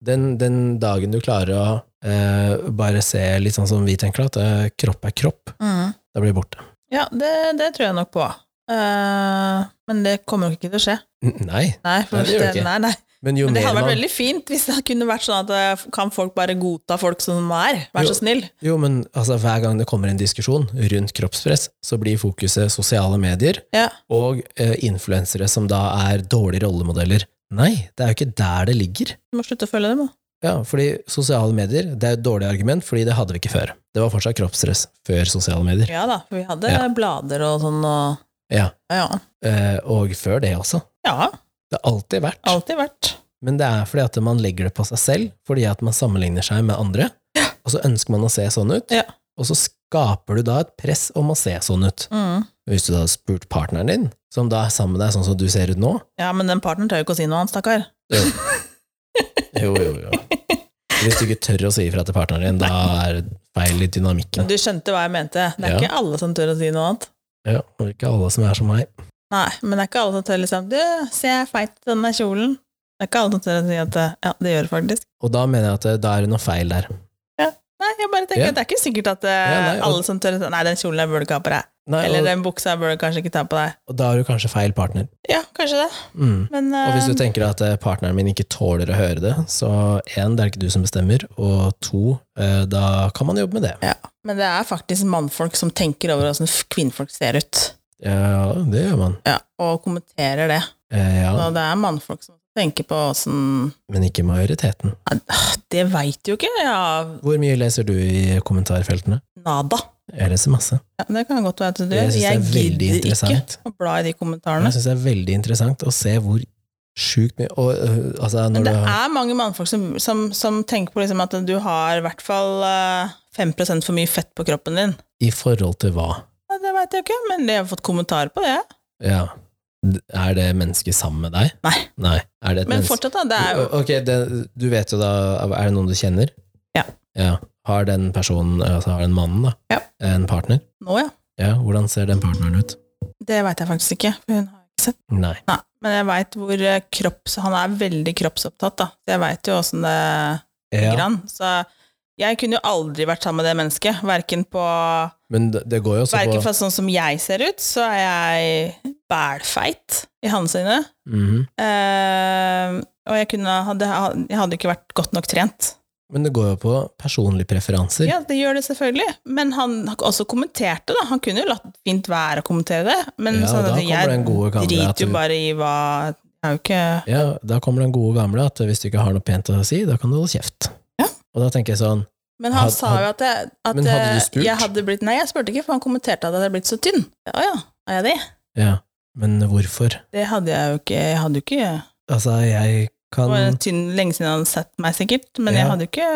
Den, den dagen du klarer å eh, bare se litt sånn som vi tenker, at eh, kropp er kropp, Mm. da blir det borte. Ja, det, det tror jeg nok på. Eh, men det kommer nok ikke til å skje. Nei, Nei, Nei, det det. Nei, nei. men jo Men det hadde vært man veldig fint hvis det kunne vært sånn at eh, kan folk bare godta folk som de er? Vær så snill. Jo, men altså, hver gang det kommer en diskusjon rundt kroppspress, så blir fokuset sosiale medier Ja. og eh, influensere som da er dårlige rollemodeller. Nei, det er jo ikke der det ligger. Du må slutte å følge dem, da. Ja, fordi sosiale medier, det er et dårlig argument, fordi det hadde vi ikke før. Det var fortsatt kroppsstress før sosiale medier. Ja da, for vi hadde Ja. blader og sånn og Ja, Ja. eh, og før det også. ja Det har alltid vært. alltid vært. Men det er fordi at man legger det på seg selv, fordi at man sammenligner seg med andre, og så ønsker man å se sånn ut, Ja. og så skaper du da et press om å se sånn ut. Mm. Hvis du da har spurt partneren din, som da er sammen med deg sånn som du ser ut nå, Ja, men den partneren tør jo ikke å si noe annet, stakkar. jo, jo, jo. Hvis du ikke tør å si ifra til partneren din, da er det feil i dynamikken. du skjønte hva jeg mente. Det er Ja. ikke alle som tør å si noe annet. Ja, og ikke alle som er som meg. Nei, men det er ikke alle som tør liksom Du, se jeg er feit i denne kjolen. Det er ikke alle som tør å si at ja, det gjør det faktisk. Og da mener jeg at da er det noe feil der. Ja. Nei, jeg bare tenker Ja. at det er ikke sikkert at eh, Ja, nei, og- alle som tør å si Nei, den kjolen jeg burde ikke ha på deg. Nei, Eller og, den buksa bør du kanskje ikke ta på deg. og da har du kanskje feil partner. Ja, kanskje det. Mm. Men Og hvis du eh, tenker at eh, partneren min ikke tåler å høre det, så én, det er ikke du som bestemmer, og to, uh, da kan man jobbe med det. ja. Men det er faktisk mannfolk som tenker over hvordan kvinnfolk ser ut. Ja, det gjør man. Ja, og kommenterer det. Eh, ja. Og det er mannfolk som tenker på åssen Men ikke majoriteten. Det veit jo ikke. Ja, Hvor mye leser du i kommentarfeltene? nada. Jeg leser masse. Ja, det kan godt være at du gjør. Jeg gidder ikke å bla i de kommentarene. Jeg syns det er veldig interessant å se hvor sjukt mye og, øh, altså, Men det har, er mange mannfolk som, som, som tenker på liksom at du har i hvert fall eh, 5 for mye fett på kroppen din. I forhold til hva? Det veit jeg ikke, men jeg har fått kommentarer på det. Ja. Er det mennesket sammen med deg? Nei. Nei. Men menneske fortsatt, da. Det er jo Ok, det, du vet jo da Er det noen du kjenner? Ja. ja. Har den personen, altså har den mannen, da, Ja. en partner? nå, ja. Ja, hvordan ser den partneren ut? Det veit jeg faktisk ikke. For hun har ikke sett. Nei. Nei, men jeg veit hvor eh, kropps... Han er veldig kroppsopptatt, da. Så jeg veit jo åssen det ligger Ja, an. Så jeg kunne jo aldri vært sammen med det mennesket. Verken på men det, går jo også Verken på fra sånn som jeg ser ut, så er jeg bælfeit i hans øyne. Mhm. uh, og jeg kunne hadde, jeg hadde ikke vært godt nok trent. Men det går jo på personlige preferanser. Ja, det gjør det selvfølgelig. Men han også kommenterte, da. Han kunne jo latt fint være å kommentere det. Men Ja, sånn at jeg driter jo bare i hva Jeg er jo ikke Ja, da kommer den gode gamle at hvis du ikke har noe pent å si, da kan du holde kjeft. Ja. Og da tenker jeg sånn Men han Had- sa jo at, jeg, at hadde jeg hadde blitt Nei, jeg spurte ikke, for han kommenterte at jeg hadde blitt så tynn. Å ja, er jeg det? Ja, men hvorfor? Det hadde jeg jo ikke Jeg hadde jo ikke Altså, jeg kan Det var tynn, lenge siden han hadde sett meg, sikkert. Men jeg hadde jo ikke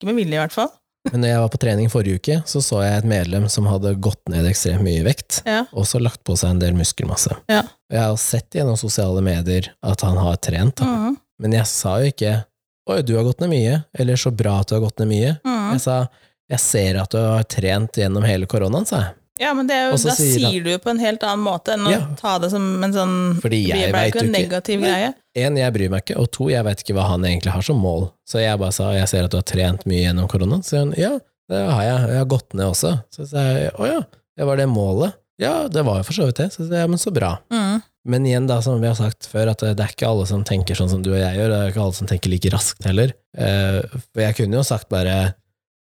Ikke med vilje, i hvert fall. Men når jeg var på trening forrige uke, så så jeg et medlem som hadde gått ned ekstremt mye i vekt, Ja. og så lagt på seg en del muskelmasse. Ja. Jeg har sett gjennom sosiale medier at han har trent, da. -hmm. men jeg sa jo ikke 'oi, du har gått ned mye', eller 'så bra at du har gått ned mye'. Mm. Jeg sa 'jeg ser at du har trent gjennom hele koronaen', sa jeg. Ja, men det jo, da sier han- du jo på en helt annen måte enn å Ja. ta det som en sånn Fordi jeg vet jo ikke en negativ greie. En, jeg bryr meg ikke, og to, jeg vet ikke hva han egentlig har som mål. Så jeg bare sa 'jeg ser at du har trent mye gjennom koronaen', så sier han 'ja, det har jeg, jeg har gått ned også'. Så sa jeg 'å ja, det var det målet'? Ja, det var jo for så vidt det. Så sa jeg men så bra'. Mhm. Men igjen, da, som vi har sagt før, at det er ikke alle som tenker sånn som du og jeg gjør, det er ikke alle som tenker like raskt heller. Eh, For jeg kunne jo sagt bare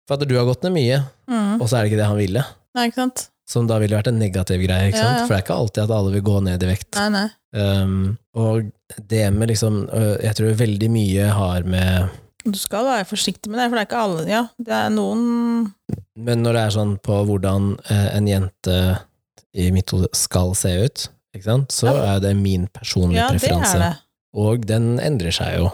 'fader, du har gått ned mye', mm. og så er det ikke det han ville. Nei, ikke sant? Som da ville vært en negativ greie, ikke sant? ja. For det er ikke alltid at alle vil gå ned i vekt. Nei, nei. Um, og det med liksom øh, Jeg tror veldig mye har med Du skal være forsiktig med det, for det er ikke alle Ja, det er noen Men når det er sånn på hvordan eh, en jente i mitt hode skal se ut, ikke sant? så er det min personlige Ja, det preferanse. er det. Og den endrer seg jo.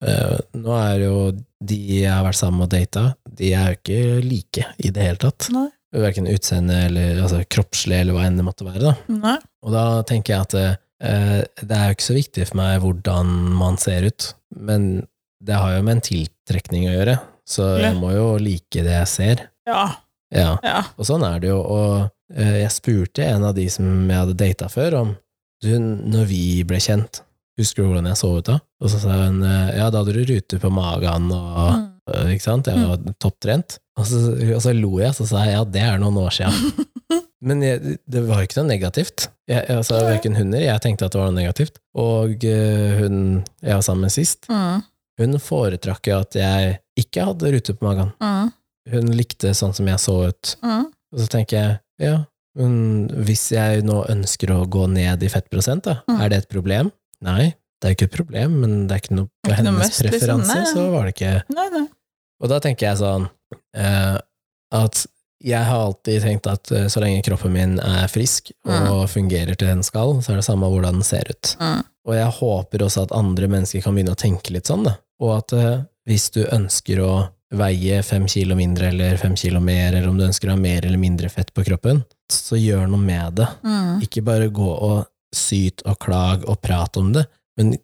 Uh, nå er jo de jeg har vært sammen med og data, de er jo ikke like i det hele tatt. Nei. Verken utseende eller altså, kroppslig eller hva enn det måtte være. da. Nei. Og da tenker jeg at uh, det er jo ikke så viktig for meg hvordan man ser ut, men det har jo med en tiltrekning å gjøre, så jeg må jo like det jeg ser. Ja. Ja, Ja. og sånn er det jo. Og jeg spurte en av de som jeg hadde data før, om du, når vi ble kjent, husker du hvordan jeg så ut da? Og så sa hun eh, ja, da hadde du ruter på magen og Mm. eh, ikke sant, jeg var topptrent. Og så, og så lo jeg, så sa jeg ja, det er noen år siden. Men jeg, det var jo ikke noe negativt. Jeg, altså. Verken hunder, jeg tenkte at det var noe negativt. Og eh, hun jeg var sammen med sist, Mm. hun foretrakk jo at jeg ikke hadde rute på magen. Mm. Hun likte sånn som jeg så ut. Mm. Og så tenker jeg, ja, men hvis jeg nå ønsker å gå ned i fettprosent, da, Mm. er det et problem? Nei, det er jo ikke et problem, men det er ikke noe på hennes noe preferanse, liksom. preferanse, så var det ikke Nei, nei. Og da tenker jeg sånn eh, at jeg har alltid tenkt at eh, så lenge kroppen min er frisk og fungerer til den skal, så er det samme hvordan den ser ut. Mm. Og jeg håper også at andre mennesker kan begynne å tenke litt sånn, da. Og at eh, hvis du ønsker å veie fem kilo mindre eller fem kilo mer, eller om du ønsker å ha mer eller mindre fett på kroppen, så gjør noe med det. Mm. Ikke bare gå og syt og klag og prat om det, men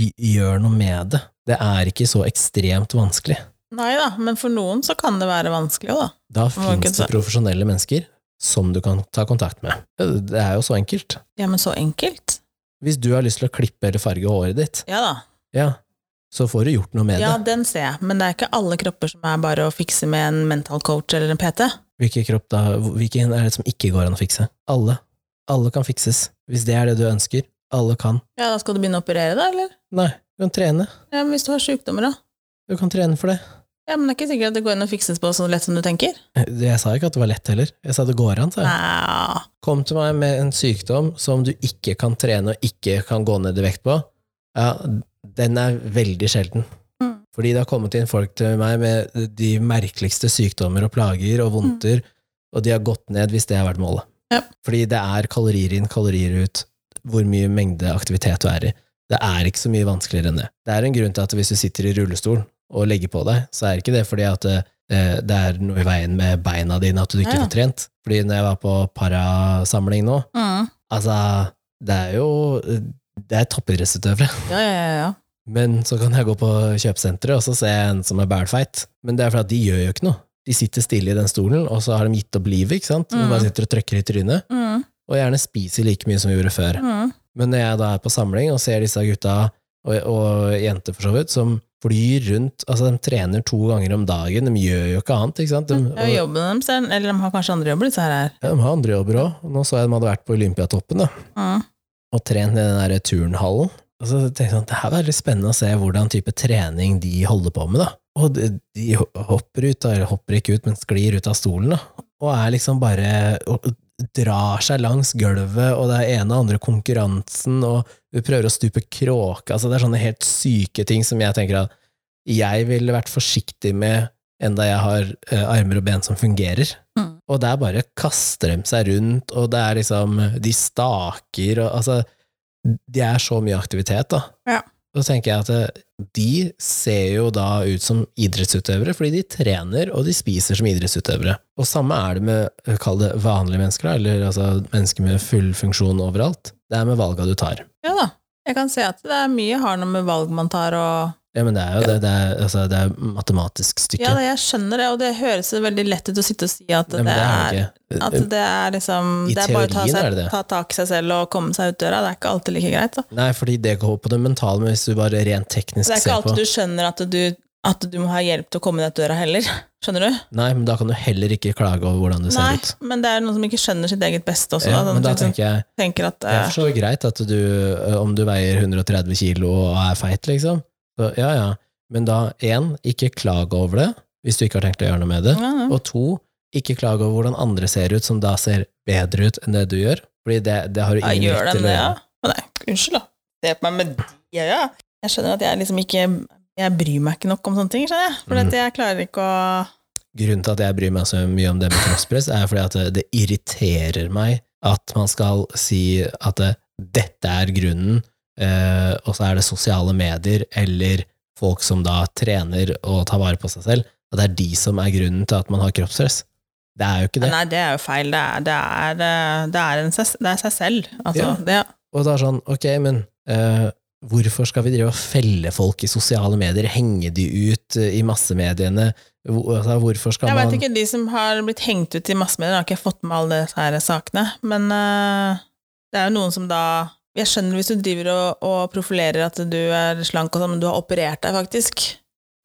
gjør noe med det. Det er ikke så ekstremt vanskelig. Nei da, men for noen så kan det være vanskelig òg, da. Da fins det profesjonelle mennesker som du kan ta kontakt med. Det er jo så enkelt. Ja, men så enkelt. Hvis du har lyst til å klippe eller farge håret ditt, Ja da. ja, så får du gjort noe med Ja, det. den ser jeg, men det er ikke alle kropper som er bare å fikse med en mental coach eller en PT. Hvilken kropp da, hvilken er det som ikke går an å fikse? Alle. Alle kan fikses. Hvis det er det du ønsker. Alle kan. Ja, da skal du begynne å operere, da, eller? Nei, du kan trene. Ja, men hvis du har sykdommer, da? Du kan trene for det. Ja, men det er ikke sikkert at det går an å fikses på så lett som du tenker. Jeg sa ikke at det var lett heller. Jeg sa det går an, sa jeg. Nei. Kom til meg med en sykdom som du ikke kan trene og ikke kan gå ned i vekt på, Ja, den er veldig sjelden. Mm. Fordi det har kommet inn folk til meg med de merkeligste sykdommer og plager og vondter, og de har gått ned hvis det har vært målet. Ja. Fordi det er kalorier inn, kalorier ut, hvor mye mengde aktivitet du er i. Det er ikke så mye vanskeligere enn det. Det er en grunn til at hvis du sitter i rullestol og legger på deg, så er ikke det fordi at det, det er noe i veien med beina dine at du ikke ja. får trent. Fordi når jeg var på parasamling nå, Mm. altså, det er jo Det er toppidrettsutøvere. Ja, ja, ja, ja. Men så kan jeg gå på kjøpesenteret og så se en som er bælfeit. Men det er fordi at de gjør jo ikke noe. De sitter stille i den stolen, og så har de gitt opp livet, ikke sant? De Mm. bare sitter og trykker i trynet, Mm. og gjerne spiser like mye som vi gjorde før. Mm. Men når jeg da er på samling og ser disse gutta, og, og jenter for så vidt, som flyr rundt Altså, de trener to ganger om dagen, de gjør jo ikke annet, ikke sant? De, Ja, jobben selv, eller de har kanskje andre jobber, disse her. ja, de har andre jobber òg. Nå så jeg de hadde vært på Olympiatoppen, da. Mm. Og trent i den der turnhallen. Og så tenkte jeg sånn, det her var litt spennende å se hvordan type trening de holder på med, da. Og de, de hopper ut, eller hopper ikke ut, men sklir ut av stolen, da. Og er liksom bare og drar seg langs gulvet, og det er ene og andre konkurransen, og du prøver å stupe kråke. Altså, det er sånne helt syke ting som jeg tenker at jeg ville vært forsiktig med enda jeg har eh, armer og ben som fungerer. Mm. Og der bare kaster de seg rundt, og det er liksom De staker og altså Det er så mye aktivitet, da. Ja. Og så tenker jeg at eh, de ser jo da ut som idrettsutøvere, fordi de trener og de spiser som idrettsutøvere. Og samme er det med, eh, kall det vanlige mennesker, da, eller altså mennesker med full funksjon overalt. Det er med valga du tar. Ja da. Jeg kan se at det er mye har noe med valg man tar og Ja, men det er jo det. Det er, altså, det er matematisk stykke. Ja, det, jeg skjønner det, og det høres veldig lett ut å sitte og si at Nei, det, det er er. At det er liksom I Det er bare å ta, seg, ta tak i seg selv og komme seg ut døra. Det er ikke alltid like greit. Da. Nei, fordi det går på det mentale, men hvis du bare rent teknisk ser på Det er ikke alltid på du skjønner at du, at du må ha hjelp til å komme deg ut døra heller. Skjønner du? Nei, men da kan du heller ikke klage over hvordan du Nei, ser ut. men det er noen som ikke skjønner sitt eget beste også. Ja, da, men da tenker jeg tenker at Det er eh, for så greit at du, om du veier 130 kilo og er feit, liksom. Så, ja, ja. Men da, én, ikke klag over det, hvis du ikke har tenkt å gjøre noe med det. ja, ja. Og to, ikke klag over hvordan andre ser ut, som da ser bedre ut enn det du gjør. Fordi det, det har du ingen rett til å det, ja? Nei, unnskyld, da. Se på meg med de øya. Jeg skjønner at jeg liksom ikke Jeg bryr meg ikke nok om sånne ting, skjønner jeg. For Mm. jeg klarer ikke å Grunnen til at jeg bryr meg så mye om det med kroppspress, er fordi at det, irriterer meg at man skal si at det, dette er grunnen, eh, og så er det sosiale medier eller folk som da trener og tar vare på seg selv, at det er de som er grunnen til at man har kroppsstress. Det er jo ikke det. Nei, det er jo feil. Det er, det er, eh, det er, en, seg- det er seg selv. Altså, Ja. det, Og det er sånn, ok, men eh, hvorfor skal vi drive og felle folk i sosiale medier, henge de ut eh, i massemediene? Altså, hvorfor skal jeg veit ikke, de som har blitt hengt ut i massemedier, har ikke fått med alle disse her sakene, men uh, det er jo noen som da Jeg skjønner hvis du driver og, og profilerer at du er slank og sånn, men du har operert deg faktisk.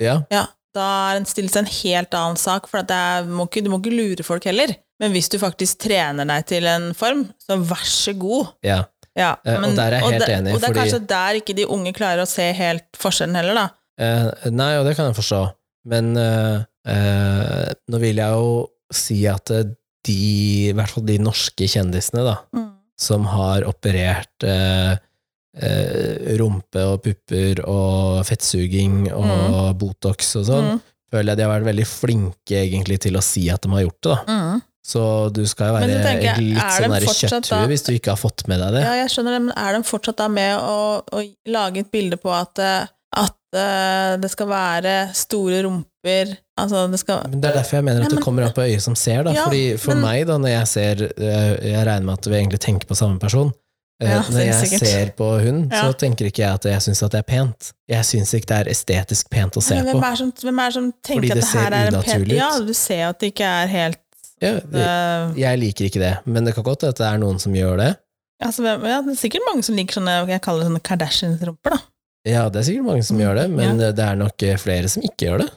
Ja, Ja, da er en stillelse en helt annen sak, for er, må ikke, du må ikke lure folk heller. Men hvis du faktisk trener deg til en form, så vær så god. ja. Ja, men, og der er jeg helt det, enig, Og det er fordi- kanskje der ikke de unge klarer å se helt forskjellen heller, da. Eh, nei, og det kan jeg forstå, men eh, eh, nå vil jeg jo si at eh, de, i hvert fall de norske kjendisene, da, som har operert eh, eh, rumpe og pupper og fettsuging og Botox og sånn, Mm. føler jeg de har vært veldig flinke egentlig til å si at de har gjort det, da. Mm. Så du skal jo være tenker litt sånn kjøtthue hvis du ikke har fått med deg det. Ja, jeg skjønner det, men er de fortsatt da med å, å lage et bilde på at, eh, at uh, det skal være store rumper Altså, det skal Men Det er derfor jeg mener at Ja, men- det kommer an på øyet som ser. Da. Ja, Fordi For men- meg, da, når jeg ser Jeg jeg regner med at vi egentlig tenker på samme person. Eh, Ja, når jeg sikkert. ser på hun, så tenker ikke jeg at jeg syns det er pent. Jeg syns ikke det er estetisk pent å se Men på. hvem er, som, hvem er det som tenker Fordi at det her er en pen. Ja, du ser at det ikke er helt Ja, det, eh, jeg liker ikke det, men det kan godt hende at det er noen som gjør det. altså, ja, Det er sikkert mange som liker sånne jeg kaller det sånne Kardashians-rumper, da. Ja, det er sikkert mange som Mm, gjør det, men ja. eh, det er nok eh, flere som ikke gjør det.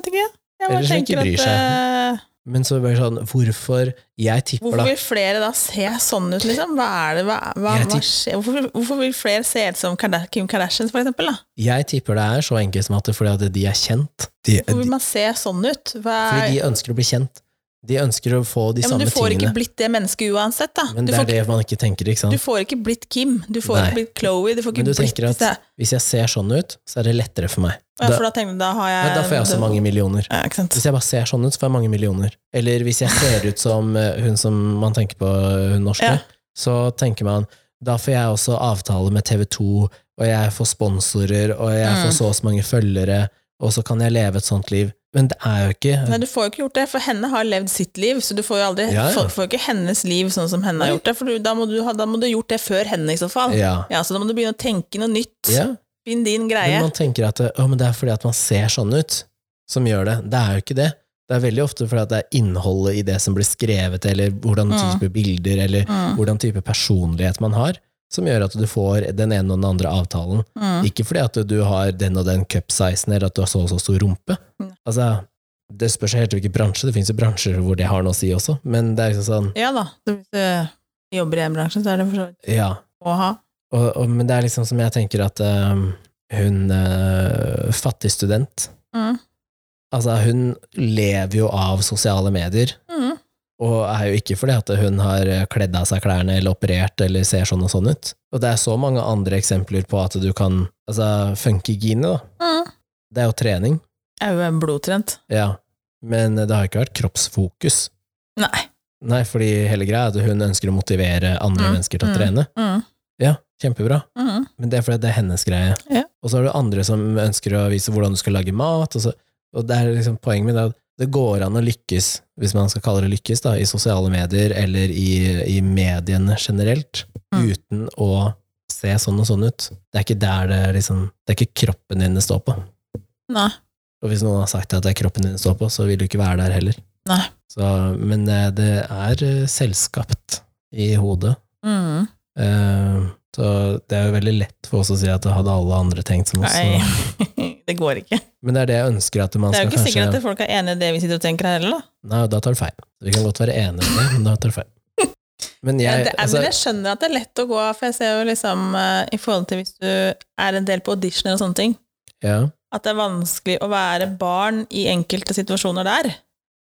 Vet ikke. Jeg bare Eller ikke bryr seg. eh, Men så blir det sånn, hvorfor Jeg tipper Hvorfor da vil flere da se sånn ut, liksom? Hva er det, hva, hva, hva skjer? Hvorfor, hvorfor vil flere se ut som Kim Kardashian, for eksempel? Da? Jeg tipper det er så enkelt som at det er fordi at de er kjent. De, Hvorfor vil man se sånn ut? Hva fordi de ønsker å bli kjent. De ønsker å få de Ja, men du får tingene. ikke blitt det mennesket uansett, da. Men Du det får, er det man ikke tenker, ikke ikke- sant? du får ikke blitt Kim, du får Nei. ikke blitt Chloé, du får Men du blitt tenker at det. hvis jeg ser sånn ut, så er det lettere for meg. Ja, for da tenker du, da har jeg ja, da får jeg også mange millioner. Ja, ikke sant. Hvis jeg bare ser sånn ut, så får jeg mange millioner. Eller hvis jeg ser ut som eh, hun som man tenker på, eh, hun norske, Ja. så tenker man da får jeg også avtale med TV 2, og jeg får sponsorer, og jeg Mm. får så og så mange følgere, og så kan jeg leve et sånt liv. Men det er jo ikke Nei, du får jo ikke gjort det, for henne har levd sitt liv, så du får jo aldri Ja, ja. Får, får ikke hennes liv sånn som henne Nei. har gjort det, for du, da, må du, ha- da må du gjort det før henne i så fall. Ja. Ja, så da må du begynne å tenke noe nytt. ja. Finn din Men man tenker at å, men det er fordi at man ser sånn ut, som gjør det. Det er jo ikke det. Det er veldig ofte fordi at det er innholdet i det som blir skrevet, eller hvordan Mm. type bilder, eller Mm, hvordan type personlighet man har, som gjør at du får den ene og den andre avtalen. mm. Ikke fordi at du har den og den cup-sizen, eller at du har så og så stor rumpe. Mm. Altså, det spørs helt hvilken bransje. Det finnes jo bransjer hvor det har noe å si også, men det er liksom sånn, Ja da, hvis du jobber i en bransje, så er det for så vidt ja. å ha. Og, og, men det er liksom som jeg tenker at um, hun uh, fattig student Mm. Altså, hun lever jo av sosiale medier, Mm. Og er jo ikke fordi at hun har kledd av seg klærne eller operert eller ser sånn og sånn ut. Og det er så mange andre eksempler på at du kan Altså, funkygine, da. Mm. Det er jo trening, er jo blodtrent. ja, men det har ikke vært kroppsfokus. Nei. Nei, fordi hele greia er at hun ønsker å motivere andre Mm, mennesker til å mm. trene. Mm. Ja, kjempebra. Mm. Men det er fordi det er hennes greie. Ja. Og så har du andre som ønsker å vise hvordan du skal lage mat, og, så, og det er liksom poenget mitt er at det går an å lykkes, hvis man skal kalle det lykkes, da, i sosiale medier eller i, i mediene generelt, Mm. uten å se sånn og sånn ut. Det er ikke der det liksom Det er ikke kroppen din det står på. Nei. Og hvis noen har sagt at det er kroppen din det står på, så vil du ikke være der heller. Nei. Så, men eh, det er Selskapt selvskapt i hodet. Mm. Eh, Så det er jo veldig lett for oss å si at det hadde alle andre tenkt som oss. Det går ikke. Men det er det jeg ønsker at man skal Det er jo ikke kanskje sikkert at folk er enig i det vi sitter og tenker her heller, da. Nei, da tar du feil. Vi kan godt være enige om det, men da tar du feil. Men Ja, jeg, det er, altså, men jeg skjønner at det er lett å gå, for jeg ser jo liksom uh, i forhold til hvis du er en del på auditioner og sånne ting, ja, at det er vanskelig å være barn i enkelte situasjoner der.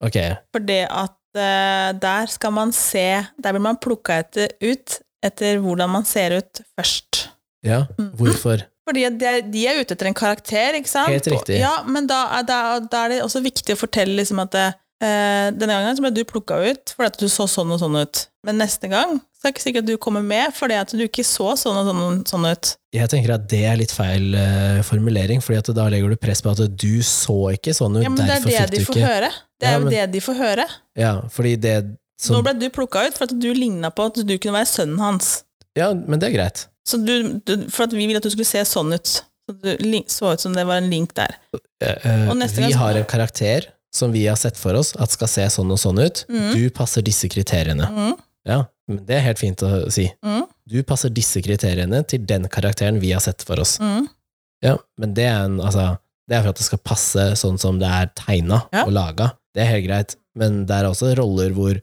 Okay. For det at uh, der skal man se Der blir man plukka ut etter hvordan man ser ut først. Ja, Mhm. hvorfor? Fordi de de er ute etter en karakter, ikke sant? Helt riktig. Ja, men da er, da, da er det også viktig å fortelle liksom at det, eh, denne gangen så ble du plukka ut fordi at du så sånn og sånn ut. Men neste gang så er det ikke sikkert at du kommer med fordi at du ikke så sånn og sånn, sånn ut. Jeg tenker at det er litt feil eh, formulering, fordi at da legger du press på at du så ikke sånn ut, Ja, men det er det de får høre. Det er Ja, jo det de får høre. Ja, fordi det Nå ble du plukka ut for at du ligna på at du kunne være sønnen hans. Ja, men det er greit. Så du, du, for vi ville at du skulle se sånn ut. Så du så ut som det var en link der. Uh, vi har en karakter som vi har sett for oss at skal se sånn og sånn ut. Mm. Du passer disse kriteriene. Mm, Ja, men det er helt fint å si. mm, Du passer disse kriteriene til den karakteren vi har sett for oss. mm. Ja, men det er, en, altså, det er for at det skal passe sånn som det er tegna Ja. og laga. Det er helt greit, men det er også roller hvor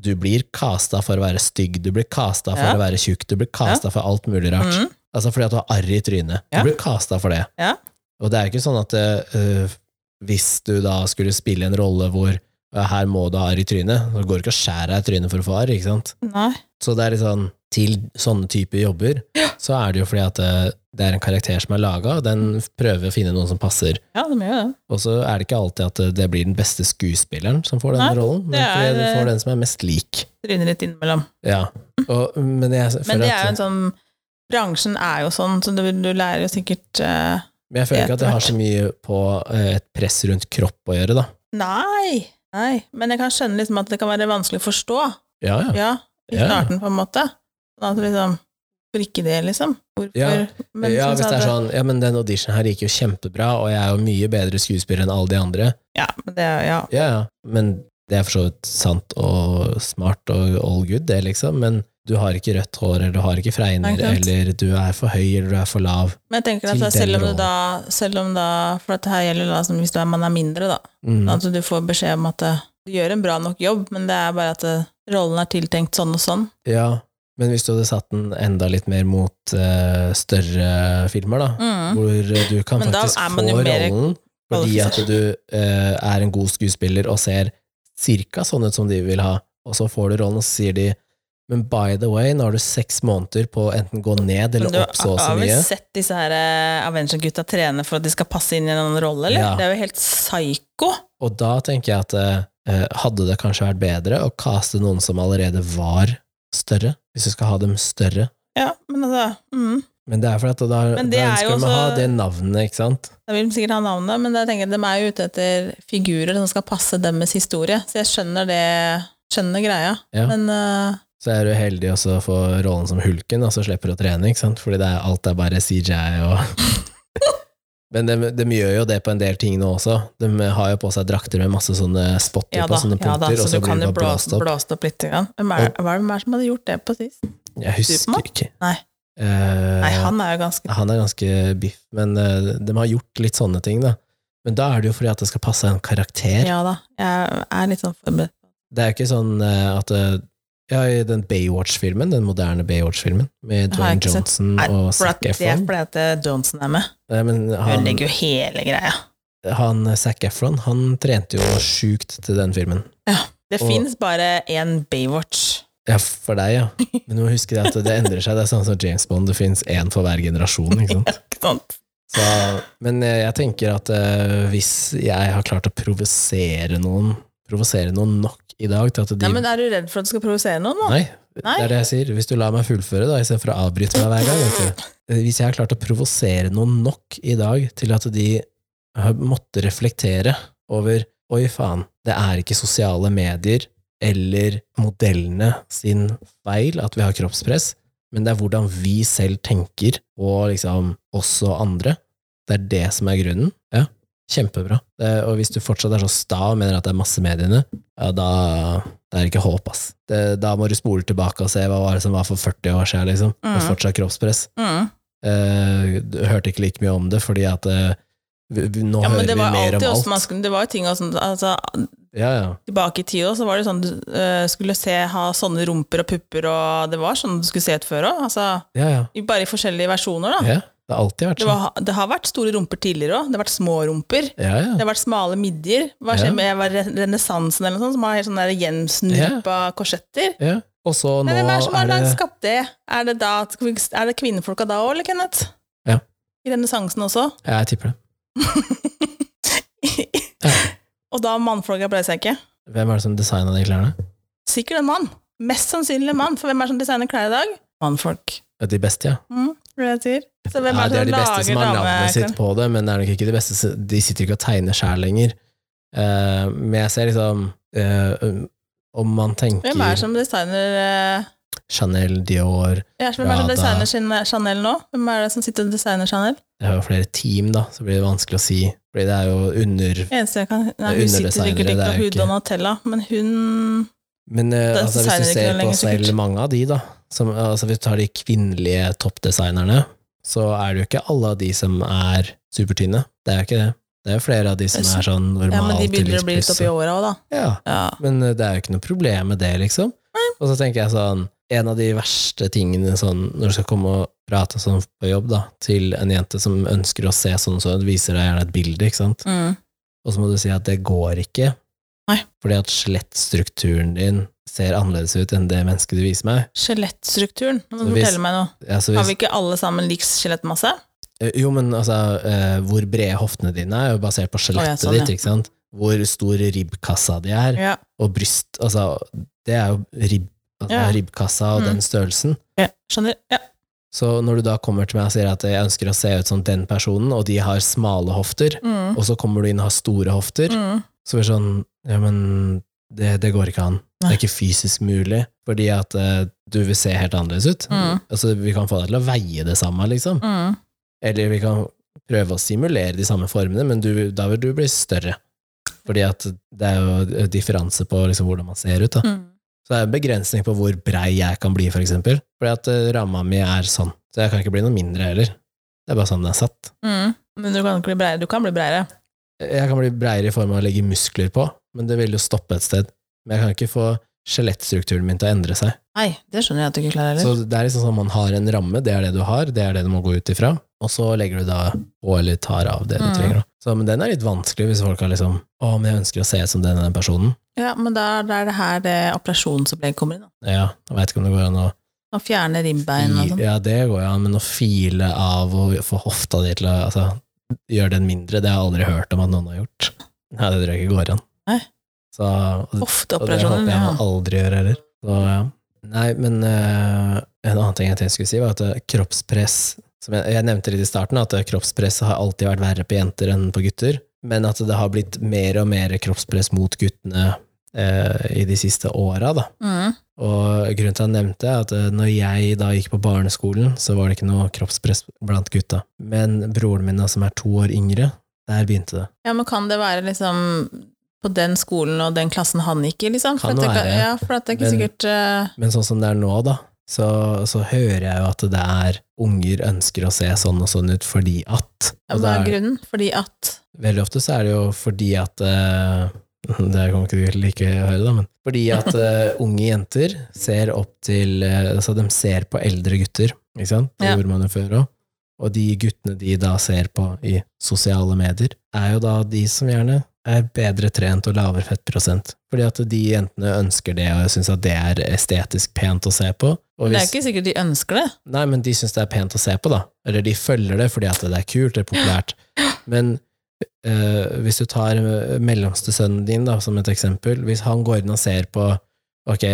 du blir casta for å være stygg, du blir casta for Ja. å være tjukk, du blir casta for alt mulig rart. Mm. Altså fordi at du har arr i trynet. Du blir casta for det. Ja. Og det er ikke sånn at eh, hvis du da skulle spille en rolle hvor ja, her må du ha arr i trynet, så går det ikke å skjære deg i trynet for å få arr, ikke sant? Nei. Så det er litt sånn, til sånne typer jobber, så er det jo fordi at det, det er en karakter som er laga, og den prøver å finne noen som passer. Ja, de gjør det. Og så er det ikke alltid at det, det blir den beste skuespilleren som får denne Nei, rollen, men det er- du får den som er mest lik. Tryner litt innimellom. Ja. Og, men jeg Men det er jo en sånn Bransjen er jo sånn, så du, du lærer jo sikkert uh, Men jeg føler ikke at det har så mye på eh, et press rundt kropp å gjøre, da. Nei! Nei. Men jeg kan skjønne liksom at det kan være vanskelig å forstå. Ja, ja. Ja, i Ja. starten, på en måte. Sånn at liksom ikke det, liksom? Hvorfor? Ja. Men ja, hvis det er sånn Ja, men den auditionen her gikk jo kjempebra, og jeg er jo mye bedre skuespiller enn alle de andre. Ja, men det er Ja. Ja, ja. Men det er for så vidt sant og smart og all good, det, liksom. Men du har ikke rødt hår, eller du har ikke fregner, eller du er for høy, eller du er for lav. Men jeg tenker at da, selv om da Selv om da For dette her gjelder da som hvis du er, man er mindre, da. Mm. At du får beskjed om at eh, du gjør en bra nok jobb, men det er bare at eh, rollen er tiltenkt sånn og sånn. Ja, men hvis du hadde satt den enda litt mer mot uh, større filmer, da, Mm. hvor du kan Men faktisk få rollen fordi at du uh, er en god skuespiller og ser cirka sånn ut som de vil ha, og så får du rollen, og så sier de men by the way, nå har du seks måneder på å enten gå ned eller du opp så og så har vel mye. sett disse her eh, Avenger-gutta trene for at de skal passe inn i en rolle, eller? Ja. Det er jo helt psyko. Og da tenker jeg at eh, hadde det kanskje vært bedre å kaste noen som allerede var større, hvis du skal ha dem større. Ja, men altså mm. Men det er fordi at da, da er ønsker de å ha det navnet, ikke sant? Da vil de sikkert ha navnet, men jeg tenker, de er jo ute etter figurer som skal passe deres historie, så jeg skjønner det, skjønner greia. Ja. Men uh, Så er du heldig også å få rollen som hulken, og så slipper du å trene, ikke sant? Fordi det er, alt er bare CJ og Men de, de gjør jo det på en del ting nå også. De har jo på seg drakter med masse sånne spotter ja på sånne sånne ja da, punkter, så så du kan jo blåst, blåst opp. blåst opp litt. Grann. Hvem er, hva er det som hadde gjort det på sist? Jeg husker Superman? ikke. Nei. Uh, Nei, han er jo ganske han er ganske biff, men uh, de har gjort litt sånne ting, da. Men da er det jo fordi at det skal passe en karakter. Ja da, jeg er litt sånn forberedt. Det er jo ikke sånn uh, at Ja, i den Baywatch-filmen, den moderne Baywatch-filmen, med Dwayne. Johnson Nei, og Zac Efron. Det er fordi at eh, Johnson er med. Nei, men han, Ødelegger jo hele greia. han Zac Efron, han trente jo sjukt til den filmen. Ja, Det fins bare én Baywatch. Ja, for deg, ja. Men du må huske det at det endrer seg. Det er sånn som James Bond, det fins én for hver generasjon, ikke sant. Ikke sant? Så, men eh, jeg tenker at uh, hvis jeg har klart å provosere noen Provosere noen nok i dag til at de Ja, men er du redd for at du skal provosere noen nå? Nei, Nei. det er det jeg sier. Hvis du lar meg fullføre, da, istedenfor å avbryte meg hver gang. Vet du. Eh, Hvis jeg har klart å provosere noen nok i dag til at de har måttet reflektere over Oi, faen, det er ikke sosiale medier eller modellene sin feil at vi har kroppspress, men det er hvordan vi selv tenker, og liksom også andre. Det er det som er grunnen. Ja, kjempebra. Det, og hvis du fortsatt er så sta og mener at det er massemediene, ja, da det er ikke håp, ass. Det, da må du spole tilbake og se hva var det som var for 40 år siden, liksom. Og Mhm. fortsatt kroppspress. Mm. Eh, du hørte ikke like mye om det, fordi at eh, vi, vi, nå Ja, hører vi mer om alt. skulle, Det var jo ting og sånt, altså, Ja, ja. Tilbake i tida så var det sånn du uh, skulle se, ha sånne rumper og pupper, og det var sånn du skulle se ut før òg. Altså, bare i forskjellige versjoner, da. Det har alltid vært Det, sånn. var, det har vært store rumper tidligere òg. Det har vært små rumper. Ja, ja. Det har vært smale midjer. Hva skjer med var renessansen eller noe sånt, som har helt sånne gjensnurpa korsetter? ja. Og så nå hvem er det som har det skapt det? Er det, da, er det kvinnefolka da òg, eller, Kenneth? Ja. I renessansen også? Ja, jeg tipper det. Og da mannfolka ble seg ikke? Hvem er det som designa de klærne? Sikkert en mann. Mest sannsynlig en mann, for hvem er det som designer klær i dag? Mannfolk. De beste, ja. Mm, det det jeg sier. Så hvem ja er det er de beste som har navnet sitt på det, men det er nok ikke de beste De sitter ikke og tegner sjæl lenger. Uh, men jeg ser liksom uh, Om man tenker Hvem er det som designer uh... Chanel, Dior ja, Hvem er det som designer sin Chanel nå? Hvem er det som sitter og designer Chanel? Det er jo flere team, da, så blir det vanskelig å si. Fordi det er jo under Eneste jeg kan Nei, hun sitter sikkert ikke på ikke- Donatella, men hun Men uh, altså, hvis du ser på selv mange av de, da, som, altså, hvis du tar de kvinnelige toppdesignerne, så er det jo ikke alle av de som er supertynne. Det er jo ikke det. Det er jo flere av de som er sånn Ja, men de begynner å bli litt oppi åra òg, da. Ja, Ja. men eh, det er jo ikke noe problem med det, liksom. Og så tenker jeg sånn, en av de verste tingene sånn, når du skal komme og prate sånn på jobb, da, til en jente som ønsker å se sånn og sånn, viser deg gjerne et bilde, ikke sant? Mm. Og så må du si at det går ikke. Nei. Fordi at skjelettstrukturen din ser annerledes ut enn det mennesket du viser meg. Skjelettstrukturen, nå må du fortelle meg noe. Altså, Har vi ikke alle sammen lik skjelettmasse? Eh, Jo, men altså, eh, hvor brede hoftene dine er, er jo basert på skjelettet sånn, ditt, ja. ikke sant? Hvor stor ribbkassa di er, Ja. og bryst, altså, det er jo ribb, altså, Ja. ribbkassa og Mm. den størrelsen. ja. Skjønner. Ja. Så når du da kommer til meg og sier at jeg ønsker å se ut som den personen, og de har smale hofter, Mm. og så kommer du inn og har store hofter, Mm. så blir det sånn, ja, men det, det går ikke an. Det er ikke fysisk mulig, fordi at eh, du vil se helt annerledes ut. Mm. Altså, vi kan få deg til å veie det samme, liksom. Mm. Eller vi kan prøve å simulere de samme formene, men du, da vil du bli større. Fordi at det er jo differanse på liksom hvordan man ser ut. Da. Mm. Så det er en begrensning på hvor brei jeg kan bli, for eksempel. Fordi at eh, ramma mi er sånn. Så jeg kan ikke bli noe mindre heller. Det er bare sånn den er satt. Mm. Men du kan, ikke bli breiere. du kan bli breiere. Jeg kan bli breiere i form av å legge muskler på, men det vil jo stoppe et sted. Men jeg kan ikke få skjelettstrukturen min til å endre seg. Nei, det skjønner jeg at du ikke klarer Så det er liksom sånn man har en ramme, det er det du har, det er det du må gå ut ifra, og så legger du da på eller tar av det du Mm. trenger. Så, men den er litt vanskelig hvis folk har liksom Å, men jeg ønsker å se ut som den den personen. Ja, men da, da er det her det operasjonsopplegget kommer inn. Da. Ja, jeg veit ikke om det går an å Å fjerne ribbein og sånn. Ja, det går jo an, men å file av og få hofta di til å altså, gjøre den mindre, det har jeg aldri hørt om at noen har gjort. Nei, det tror jeg ikke går an. Nei. Så, og, og det håper jeg aldri gjør heller. Så, ja. Nei, men uh, en annen ting jeg tenkte jeg skulle si, var at eh, kroppspress som jeg, jeg nevnte litt i starten, at eh, kroppspress har alltid vært verre på jenter enn på gutter, men at det har blitt mer og mer kroppspress mot guttene eh, i de siste åra. Mm. Og grunnen til at jeg nevnte, er at når jeg da gikk på barneskolen, så var det ikke noe kroppspress blant gutta. Men broren min, da, som er to år yngre, der begynte det. ja, men kan det være liksom på den skolen og den klassen han gikk i, liksom? For det være. Ja, for det er ikke Men- sikkert uh... Men sånn som det er nå, da, så, så hører jeg jo at det er unger ønsker å se sånn og sånn ut fordi at ja, Hva er grunnen? Fordi at Veldig ofte så er det jo fordi at uh, Det kommer ikke til å like å høre, da, men fordi at uh, unge jenter ser opp til Altså, de ser på eldre gutter, ikke sant? Det Ja. gjorde man jo før òg. Og de guttene de da ser på i sosiale medier, er jo da de som gjerne er bedre trent og lavere fettprosent. Fordi at de jentene ønsker det, og syns at det er estetisk pent å se på. Og Det er ikke sikkert de ønsker det. Nei, men de syns det er pent å se på, da. Eller de følger det fordi at det er kult, det er populært. Men øh, hvis du tar eh, mellomste sønnen din da, som et eksempel, hvis han går inn og ser på ok,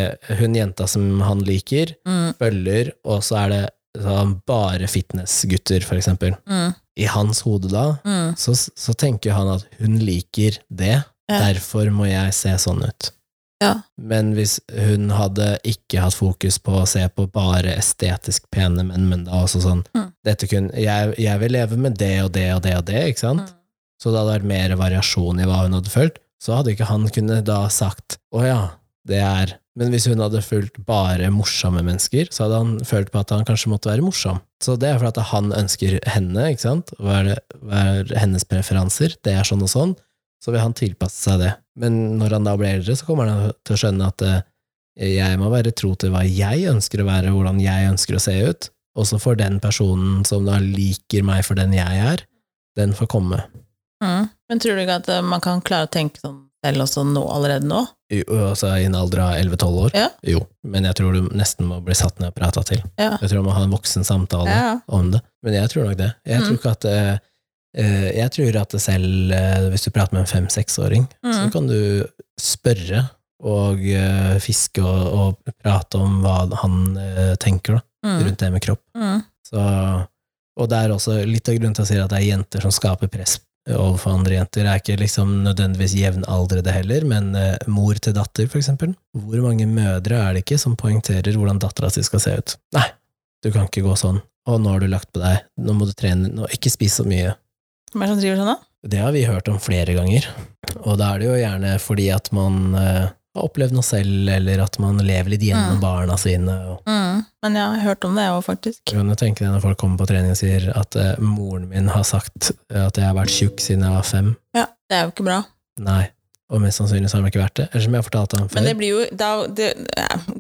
hun jenta som han liker, Mm, følger, og så er det sånn, bare fitnessgutter, for eksempel. mm, I hans hode da, mm. så, så tenker han at hun liker det, Ja. derfor må jeg se sånn ut. Ja. Men hvis hun hadde ikke hatt fokus på å se på bare estetisk pene menn, men da også sånn Mm. kun, jeg, jeg vil leve med det og det og det og det, ikke sant? Mm. Så det hadde vært mer variasjon i hva hun hadde følt. Så hadde ikke han kunnet da sagt å ja, det er Men hvis hun hadde fulgt bare morsomme mennesker, så hadde han følt på at han kanskje måtte være morsom. Så det er for at han ønsker henne, ikke sant? Hva er, det, hva er hennes preferanser? Det er sånn og sånn. Så vil han tilpasse seg det. Men når han da blir eldre, så kommer han til å skjønne at eh, jeg må være tro til hva jeg ønsker å være, hvordan jeg ønsker å se ut. Og så får den personen som da liker meg for den jeg er, den får komme. Mm. Men tror du ikke at eh, man kan klare å tenke sånn selv også nå, allerede nå? Jo, Altså i en alder av 11-12 år? Ja. Jo, men jeg tror du nesten må bli satt ned og prata til. Ja. Jeg tror du må ha en voksen samtale Ja. om det. Men jeg tror nok det. Jeg tror Mm. ikke at eh, eh, Jeg tror at selv, eh, hvis du prater med en fem-seksåring, så Mm. kan du spørre og eh, fiske og, og prate om hva han tenker da, Mm. rundt det med kropp. Mm. Så, og det er også litt av grunnen til å si at det er jenter som skaper press overfor andre jenter, er ikke liksom nødvendigvis jevnaldrende heller, men eh, mor til datter, for eksempel. Hvor mange mødre er det ikke som poengterer hvordan dattera si skal se ut? Nei, du kan ikke gå sånn. Og nå har du lagt på deg, nå må du trene, nå, ikke spis så mye. Hvem er det som driver sånn, da? Det har vi hørt om flere ganger, og da er det jo gjerne fordi at man eh, har opplevd noe selv, eller at man lever litt gjennom Mm. barna sine. Mm. Men jeg har hørt om det, òg, faktisk. Jeg kan tenke deg når folk kommer på trening og sier at eh, moren min har sagt at jeg har vært tjukk siden jeg var fem. Ja, det er jo ikke bra. Nei, og mest sannsynlig så har de ikke vært det. Eller som jeg fortalte ham Men før. det blir jo da, det,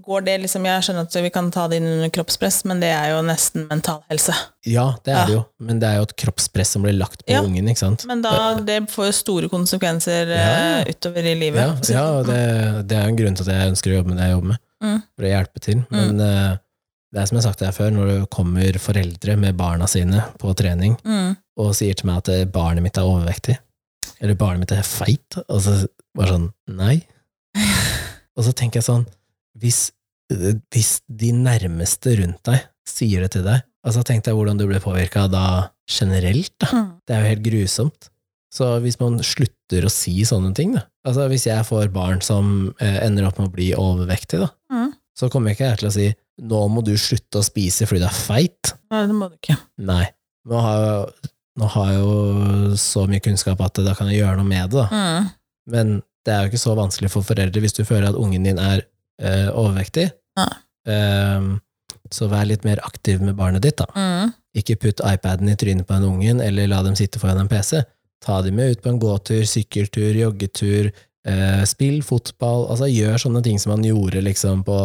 Går det liksom Jeg skjønner at vi kan ta det inn under kroppspress, men det er jo nesten mental helse. Ja, det er Ja. det jo, men det er jo et kroppspress som blir lagt på Ja. ungen, ikke sant? Men da, det får jo store konsekvenser Ja, eh, utover i livet. Ja, ja og det, det er jo en grunn til at jeg ønsker å jobbe med det jeg jobber med, Mm. for å hjelpe til. Men eh, det er som jeg har sagt her før, når det kommer foreldre med barna sine på trening, Mm. og sier til meg at eh, barnet mitt er overvektig, eller barnet mitt er feit, og så bare sånn, nei. Og så tenker jeg sånn, hvis, eh, hvis de nærmeste rundt deg sier det til deg, altså tenk deg hvordan du ble påvirka da generelt, da. Mm. Det er jo helt grusomt. Så hvis man slutter å si sånne ting, da, altså hvis jeg får barn som eh, ender opp med å bli overvektig, da, Mm. så kommer ikke jeg til å si nå må du slutte å spise fordi du er feit. Nei, det må du ikke. Nei. Nå har jeg, nå har jeg jo så mye kunnskap at da kan jeg gjøre noe med det, da. Mm. Men det er jo ikke så vanskelig for foreldre hvis du føler at ungen din er uh, overvektig. Nei. Ehm, så vær litt mer aktiv med barnet ditt, da. Mm. Ikke putt iPaden i trynet på den ungen, eller la dem sitte foran en PC. Ta dem med ut på en gåtur, sykkeltur, joggetur, eh, spill fotball, altså gjør sånne ting som man gjorde liksom på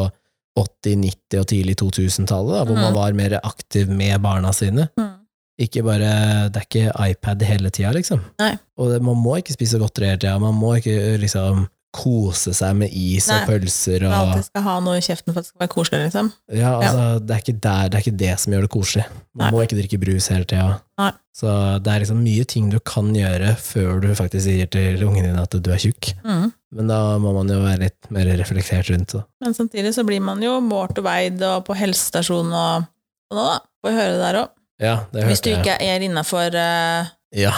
80-, 90- og tidlig 2000-tallet, hvor mm. man var mer aktiv med barna sine. Mm. Ikke bare, det er ikke iPad hele tida, liksom. Nei. Og det, man må ikke spise godteri hele tida, man må ikke liksom kose seg med is og Nei. pølser Man og alltid skal ha noe i kjeften for at det skal være koselig, liksom. Ja, altså, Det, er ikke der, det er ikke det som gjør det koselig. Man Nei. må ikke drikke brus hele tida. Så det er liksom mye ting du kan gjøre før du faktisk sier til ungen din at du er tjukk. Mm. Men da må man jo være litt mer reflektert rundt det. Men samtidig så blir man jo målt og veid og på helsestasjon og, og nå, da. Får høre det der òg. Ja, det Hvis du ikke er innafor Ja,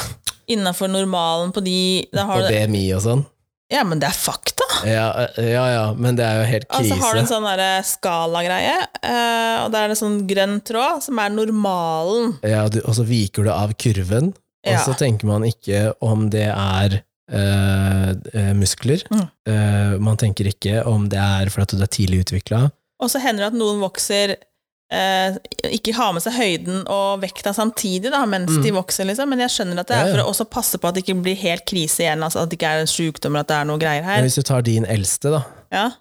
normalen på de på BMI og sånn. Ja, men det er fakta! Ja, ja, ja, men det er jo helt krise. Altså har du en sånn derre skala-greie, eh, og der er det sånn grønn tråd, som er normalen. Ja, og så viker du av kurven, og så tenker man ikke om det er eh, eh, muskler. Mm. Eh, man tenker ikke om det er fordi du er tidlig utvikla. Og så hender det at noen vokser eh, ikke ha med seg høyden og vekta samtidig da, mens Mm. de vokser, liksom. Men jeg skjønner at det er for å også passe på at det ikke blir helt krise igjen, altså at det ikke er en sykdom eller at det er noe greier Men her. hvis du tar din eldste, da, Ja,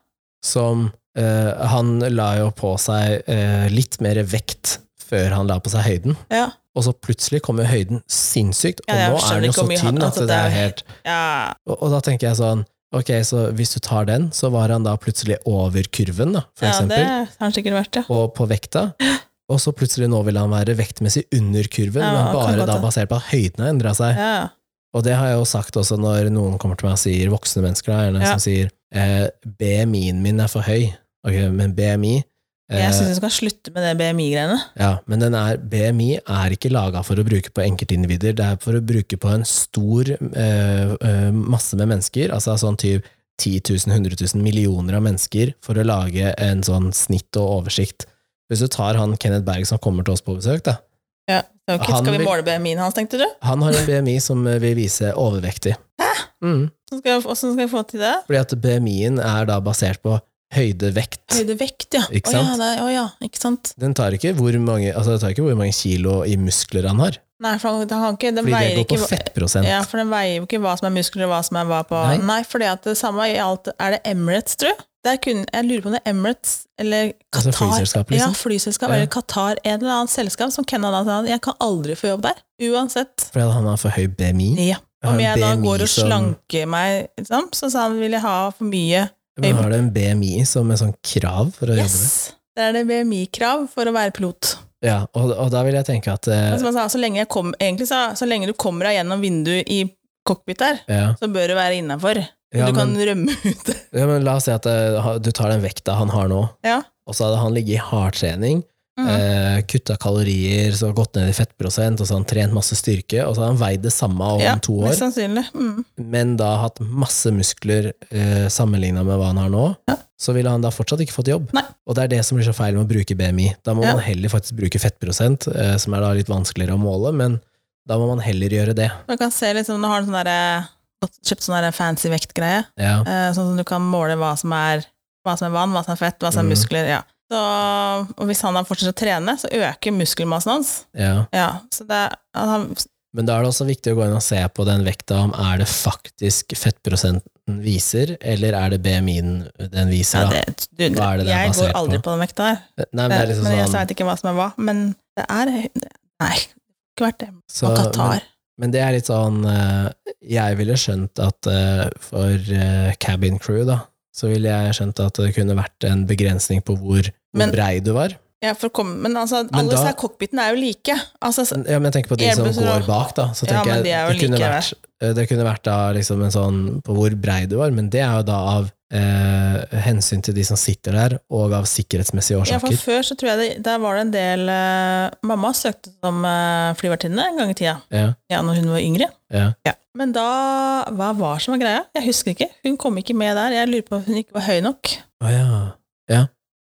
som eh, Han la jo på seg eh, litt mer vekt før han la på seg høyden. ja, Og så plutselig kommer høyden sinnssykt, og Ja, nå er den jo så tynn at altså, det er- helt ja. og, og da tenker jeg sånn Ok, så hvis du tar den, så var han da plutselig over kurven, da, for ja eksempel. det har han sikkert vært, ja. og på vekta. Og så plutselig nå vil han være vektmessig under kurven, Ja, men bare da basert på at høyden har endra seg. ja. Og det har jeg jo sagt også når noen kommer til meg og sier, voksne mennesker da, gjerne, Ja. som sier eh, BMI-en min er for høy. Ok, men BMI Jeg syns vi skal slutte med det BMI-greiene. ja, men den er, BMI er ikke laga for å bruke på enkeltindivider, det er for å bruke på en stor eh, eh, masse med mennesker, altså sånn typ 10 000, 100 000 millioner av mennesker, for å lage en sånn snitt og oversikt. Hvis du tar han Kenneth Berg som kommer til oss på besøk, da, Ja. okay, skal vi måle BMI-en hans, tenkte du? han har en BMI som eh, vil vise overvektig. Mm, Hvordan skal jeg- Hvordan skal vi få til det? fordi at BMI-en er da basert på høyde, vekt. Høyde vekt, ja. Ikke Å ja, det å ja, ikke sant? Den tar ikke hvor mange, altså det tar ikke hvor mange kilo i muskler han har, Nei, for han, han kan ikke, den fordi det går på ikke fettprosent. Ja, for den veier jo ikke hva som er muskler og hva som er hva på Nei. Nei, fordi at det samme i alt Er det Emirates, tror jeg? Kunne, jeg lurer på om det er Emirates eller Altså flyselskap, flyselskap, Ja, liksom. flyselskap Ja. eller Qatar. En eller annen selskap som Canada sa jeg kan aldri få jobb der. Uansett. Fordi han har for høy BMI. Ja. Om jeg da går og som- slanker meg, liksom, så sa han vil jeg ha for mye Men har du en BMI som er sånn krav for å jobbe med? Yes! Det er det BMI-krav for å være pilot. Ja, og, og da vil jeg tenke at eh, han sa, så lenge, kom, sa, så lenge du kommer deg gjennom vinduet i cockpit der, ja, så bør du være innafor. ja, du kan men, rømme ut. ja, men la oss si at uh, du tar den vekta han har nå, Ja. og så hadde han ligget i hardtrening, Mm. eh, kutta kalorier, så gått ned i fettprosent, og så har han trent masse styrke, og så har han veid det samme om ja, to år. Mm. men da hatt masse muskler eh, sammenligna med hva han har nå, Ja. så ville han da fortsatt ikke fått jobb. Nei. Og det er det som blir så feil med å bruke BMI. Da må Ja. man heller faktisk bruke fettprosent, eh, som er da litt vanskeligere å måle, men da må man heller gjøre det. Man kan se liksom, Nå har du sånn der, kjøpt sånn der fancy vektgreie, Ja. eh, sånn som du kan måle hva som er hva som er vann, hva som er fett, hva som er Mm. muskler. ja. Så, og hvis han fortsetter å trene, så øker muskelmassen hans. ja. Ja, så det han, Men da er det også viktig å gå inn og se på den vekta, om er det faktisk fettprosenten viser, eller er det BMI-en den viser, ja, det, du, Hva er det den er jeg går aldri på? på den vekta her. Nei, men det liksom men jeg sånn vet ikke hva som er hva. Men det er Nei, ikke vært det. så, Og Qatar. men, men det er litt sånn eh, Jeg ville skjønt at eh, for eh, cabin crew, da, så ville jeg skjønt at det kunne vært en begrensning på hvor, hvor brei du var. ja, for å komme, men altså, Men alle da- disse cockpitene er jo like. Altså, Ja, men jeg tenker på de som går bak, da. Så Ja, tenker jeg de er jo det kunne like, vært, eh, det kunne vært da liksom en sånn på hvor brei du var, men det er jo da av eh, hensyn til de som sitter der, og av sikkerhetsmessige årsaker. Ja, for før så tror jeg det, der var det en del eh, Mamma søkte som eh, flyvertinne en gang i tida, Ja, ja, når hun var yngre. ja. Ja. Men da Hva var som var greia? Jeg husker ikke. Hun kom ikke med der. Jeg lurer på om hun ikke var høy nok. Å ja.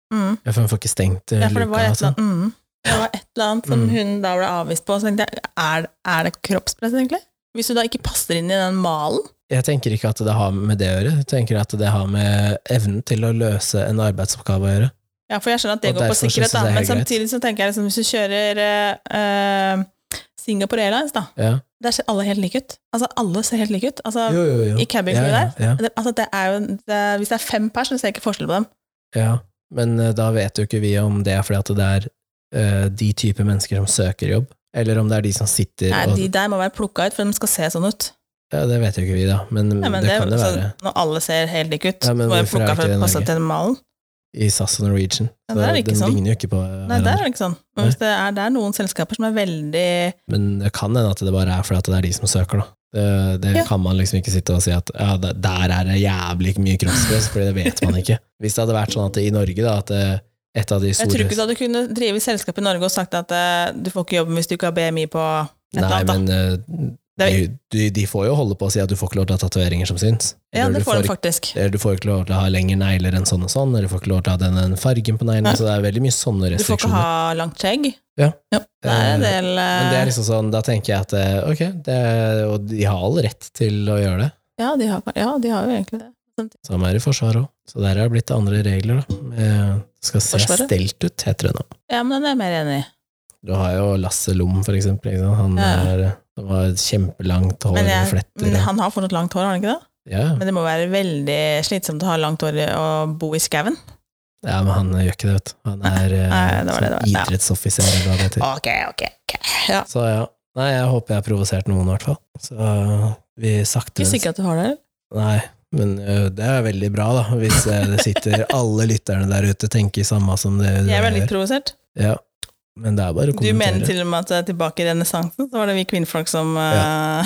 Mm. Ja, for hun får ikke stengt eh, Ja, for det var luka, et altså. eller annet, mm. det var et eller annet som Mm. hun da ble avvist på. Så tenkte jeg, er, er det kroppspress, egentlig? Hvis du da ikke passer inn i den malen? Jeg tenker ikke at det har med det å gjøre, jeg tenker at det har med evnen til å løse en arbeidsoppgave å gjøre. Ja, for jeg skjønner at det Og går på sikkerhet, da, men samtidig så tenker jeg liksom, hvis du kjører eh, Singapore Airlines, da, Ja. der ser alle helt like ut. Altså, alle ser helt like ut. Altså, Jo, jo, jo. I cabin Ja, ja, der. altså, det er jo, det, hvis det er fem pers, så ser jeg ikke forskjell på dem. Ja, men uh, da vet jo ikke vi om det er fordi at det er uh, de type mennesker som søker jobb. eller om det er de som sitter Nei, og de der må være plukka ut for de skal se sånn ut. Ja, det vet jo ikke vi, da, men, Nei, men det, det, kan det være Når alle ser helt like ut, Ja, men må jeg plukke fra det å i SAS og Norwegian. Ja, det er ikke den sånn. ligner jo ikke på Nei, det hverandre. er ikke sånn. Men hvis det er, det er noen selskaper som er veldig Men det kan hende at det bare er fordi det er de som søker, da. Det, det Ja. kan man liksom ikke sitte og si at ja, der er det jævlig mye kroppspress, for det vet man ikke. Hvis det hadde vært sånn at i Norge, da, at et av de store Jeg tror ikke du hadde kunnet drive selskap i Norge og sagt at eh, du får ikke jobben hvis du ikke har BMI på et eller annet. Nei, men eh, Det er- de, får jo holde på å si at du får ikke lov til å ha tatoveringer som syns. Ja, det du får de faktisk. eller du får ikke lov til å ha lengre negler enn sånn og sånn, eller du får ikke lov til å ha den, fargen på neglene. Så det er veldig mye sånne restriksjoner. Du får ikke ha langt skjegg. Ja. det er en del Men det er eh, liksom sånn, da tenker jeg at eh, ok, det, og de har all rett til å gjøre det. ja, de har, ja, de har jo egentlig det. Samme er i Forsvaret òg. Så der er det blitt andre regler, da. Eh, Det skal se Forsvaret? stelt ut, heter det nå. Ja, men den er jeg mer enig i. Du har jo Lasse Lom, for eksempel. Han, er, han har et kjempelangt hår Men, jeg, fletter. men han har fortsatt langt hår, har han ikke det? ja. Men det må være veldig slitsomt å ha langt hår og bo i skauen. ja, men han gjør ikke det, vet du. Han er eh, det var det det var. Ja. idrettsoffiser, eller hva det heter. Ok, ok, okay. Ja. Så ja. Nei, jeg håper jeg har provosert noen, i hvert fall. Så vi sakte Ikke sikker at du har det? Nei, men ø, det er veldig bra, da. Hvis eh, det sitter alle lytterne der ute tenker samme som det Jeg er veldig provosert. Ja. Men det er bare å kommentere. Du mener til og med at eh, tilbake i renessansen så var det vi kvinnfolk som ja.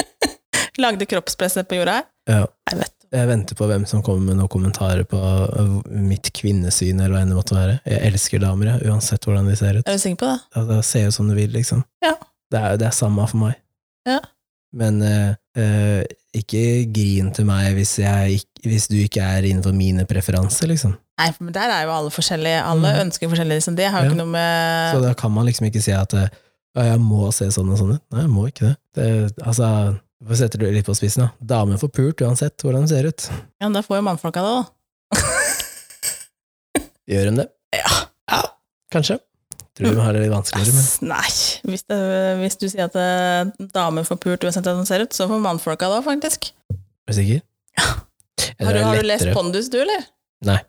lagde kroppspresset på jorda her? Ja. Jeg vet Jeg venter på hvem som kommer med noen kommentarer på mitt kvinnesyn, eller hva enn det måtte være. Jeg elsker damer, jeg, uansett hvordan de ser ut. Er du sikker på det? Ja, Det ser ut som du vil, liksom. Ja. Det er, det er samme for meg. Ja. Men uh, uh, ikke grin til meg hvis, jeg, hvis du ikke er innenfor mine preferanser, liksom. Nei, men der er jo alle forskjellige. Alle Mm. ønsker forskjellige, Liksom. Det har jo Ja. ikke noe med Så da kan man liksom ikke si at eh, «Ja, jeg må se sånn og sånn ut. Nei, jeg må ikke det. det altså, Hvorfor setter du det litt på spissen, da? Damer får pult uansett hvordan de ser ut. Ja, men da får jo mannfolka det, da. Gjør de det? Ja. Kanskje. Tror de har det litt vanskeligere, men Nei, hvis, det, hvis du sier at eh, damer får pult uansett hvordan de ser ut, så får mannfolka det òg, faktisk. er du sikker? Ja. Har du, har du lest? Pondus, du, eller? Nei.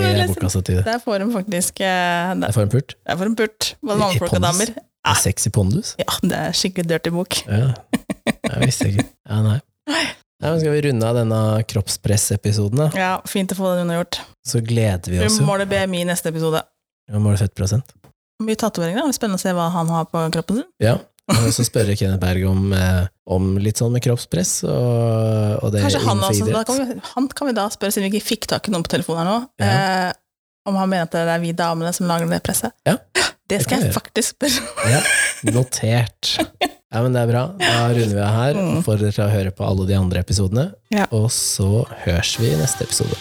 Det er bortkasta tid. Der får de faktisk der, der får en pult. Der får de pult. Både mannfolk og damer. Er Sexy pondus? Ja, det er skikkelig dirty bok. Ja. Jeg visste ikke. Ja, nei. Men Skal vi runde av denne kroppspressepisoden, da? Ja, fint å få den unnagjort. Så gleder vi oss jo. måler BMI i neste episode. Vi måler fettprosent. Mye tatoveringer. Spennende å se hva han har på kroppen sin. Ja. Så spørre Kenneth Berg om, eh, om litt sånn med kroppspress og, og det Kanskje han også, kan vi, han kan vi da spørre, siden vi ikke fikk tak i noen på telefonen her nå, Ja. eh, om han mener at det er vi damene som lager det presset. Ja, Det skal det jeg faktisk spørre. Ja, notert. Ja, men det er bra. Da runder vi av her. Får dere til å høre på alle de andre episodene. Ja. Og så høres vi i neste episode.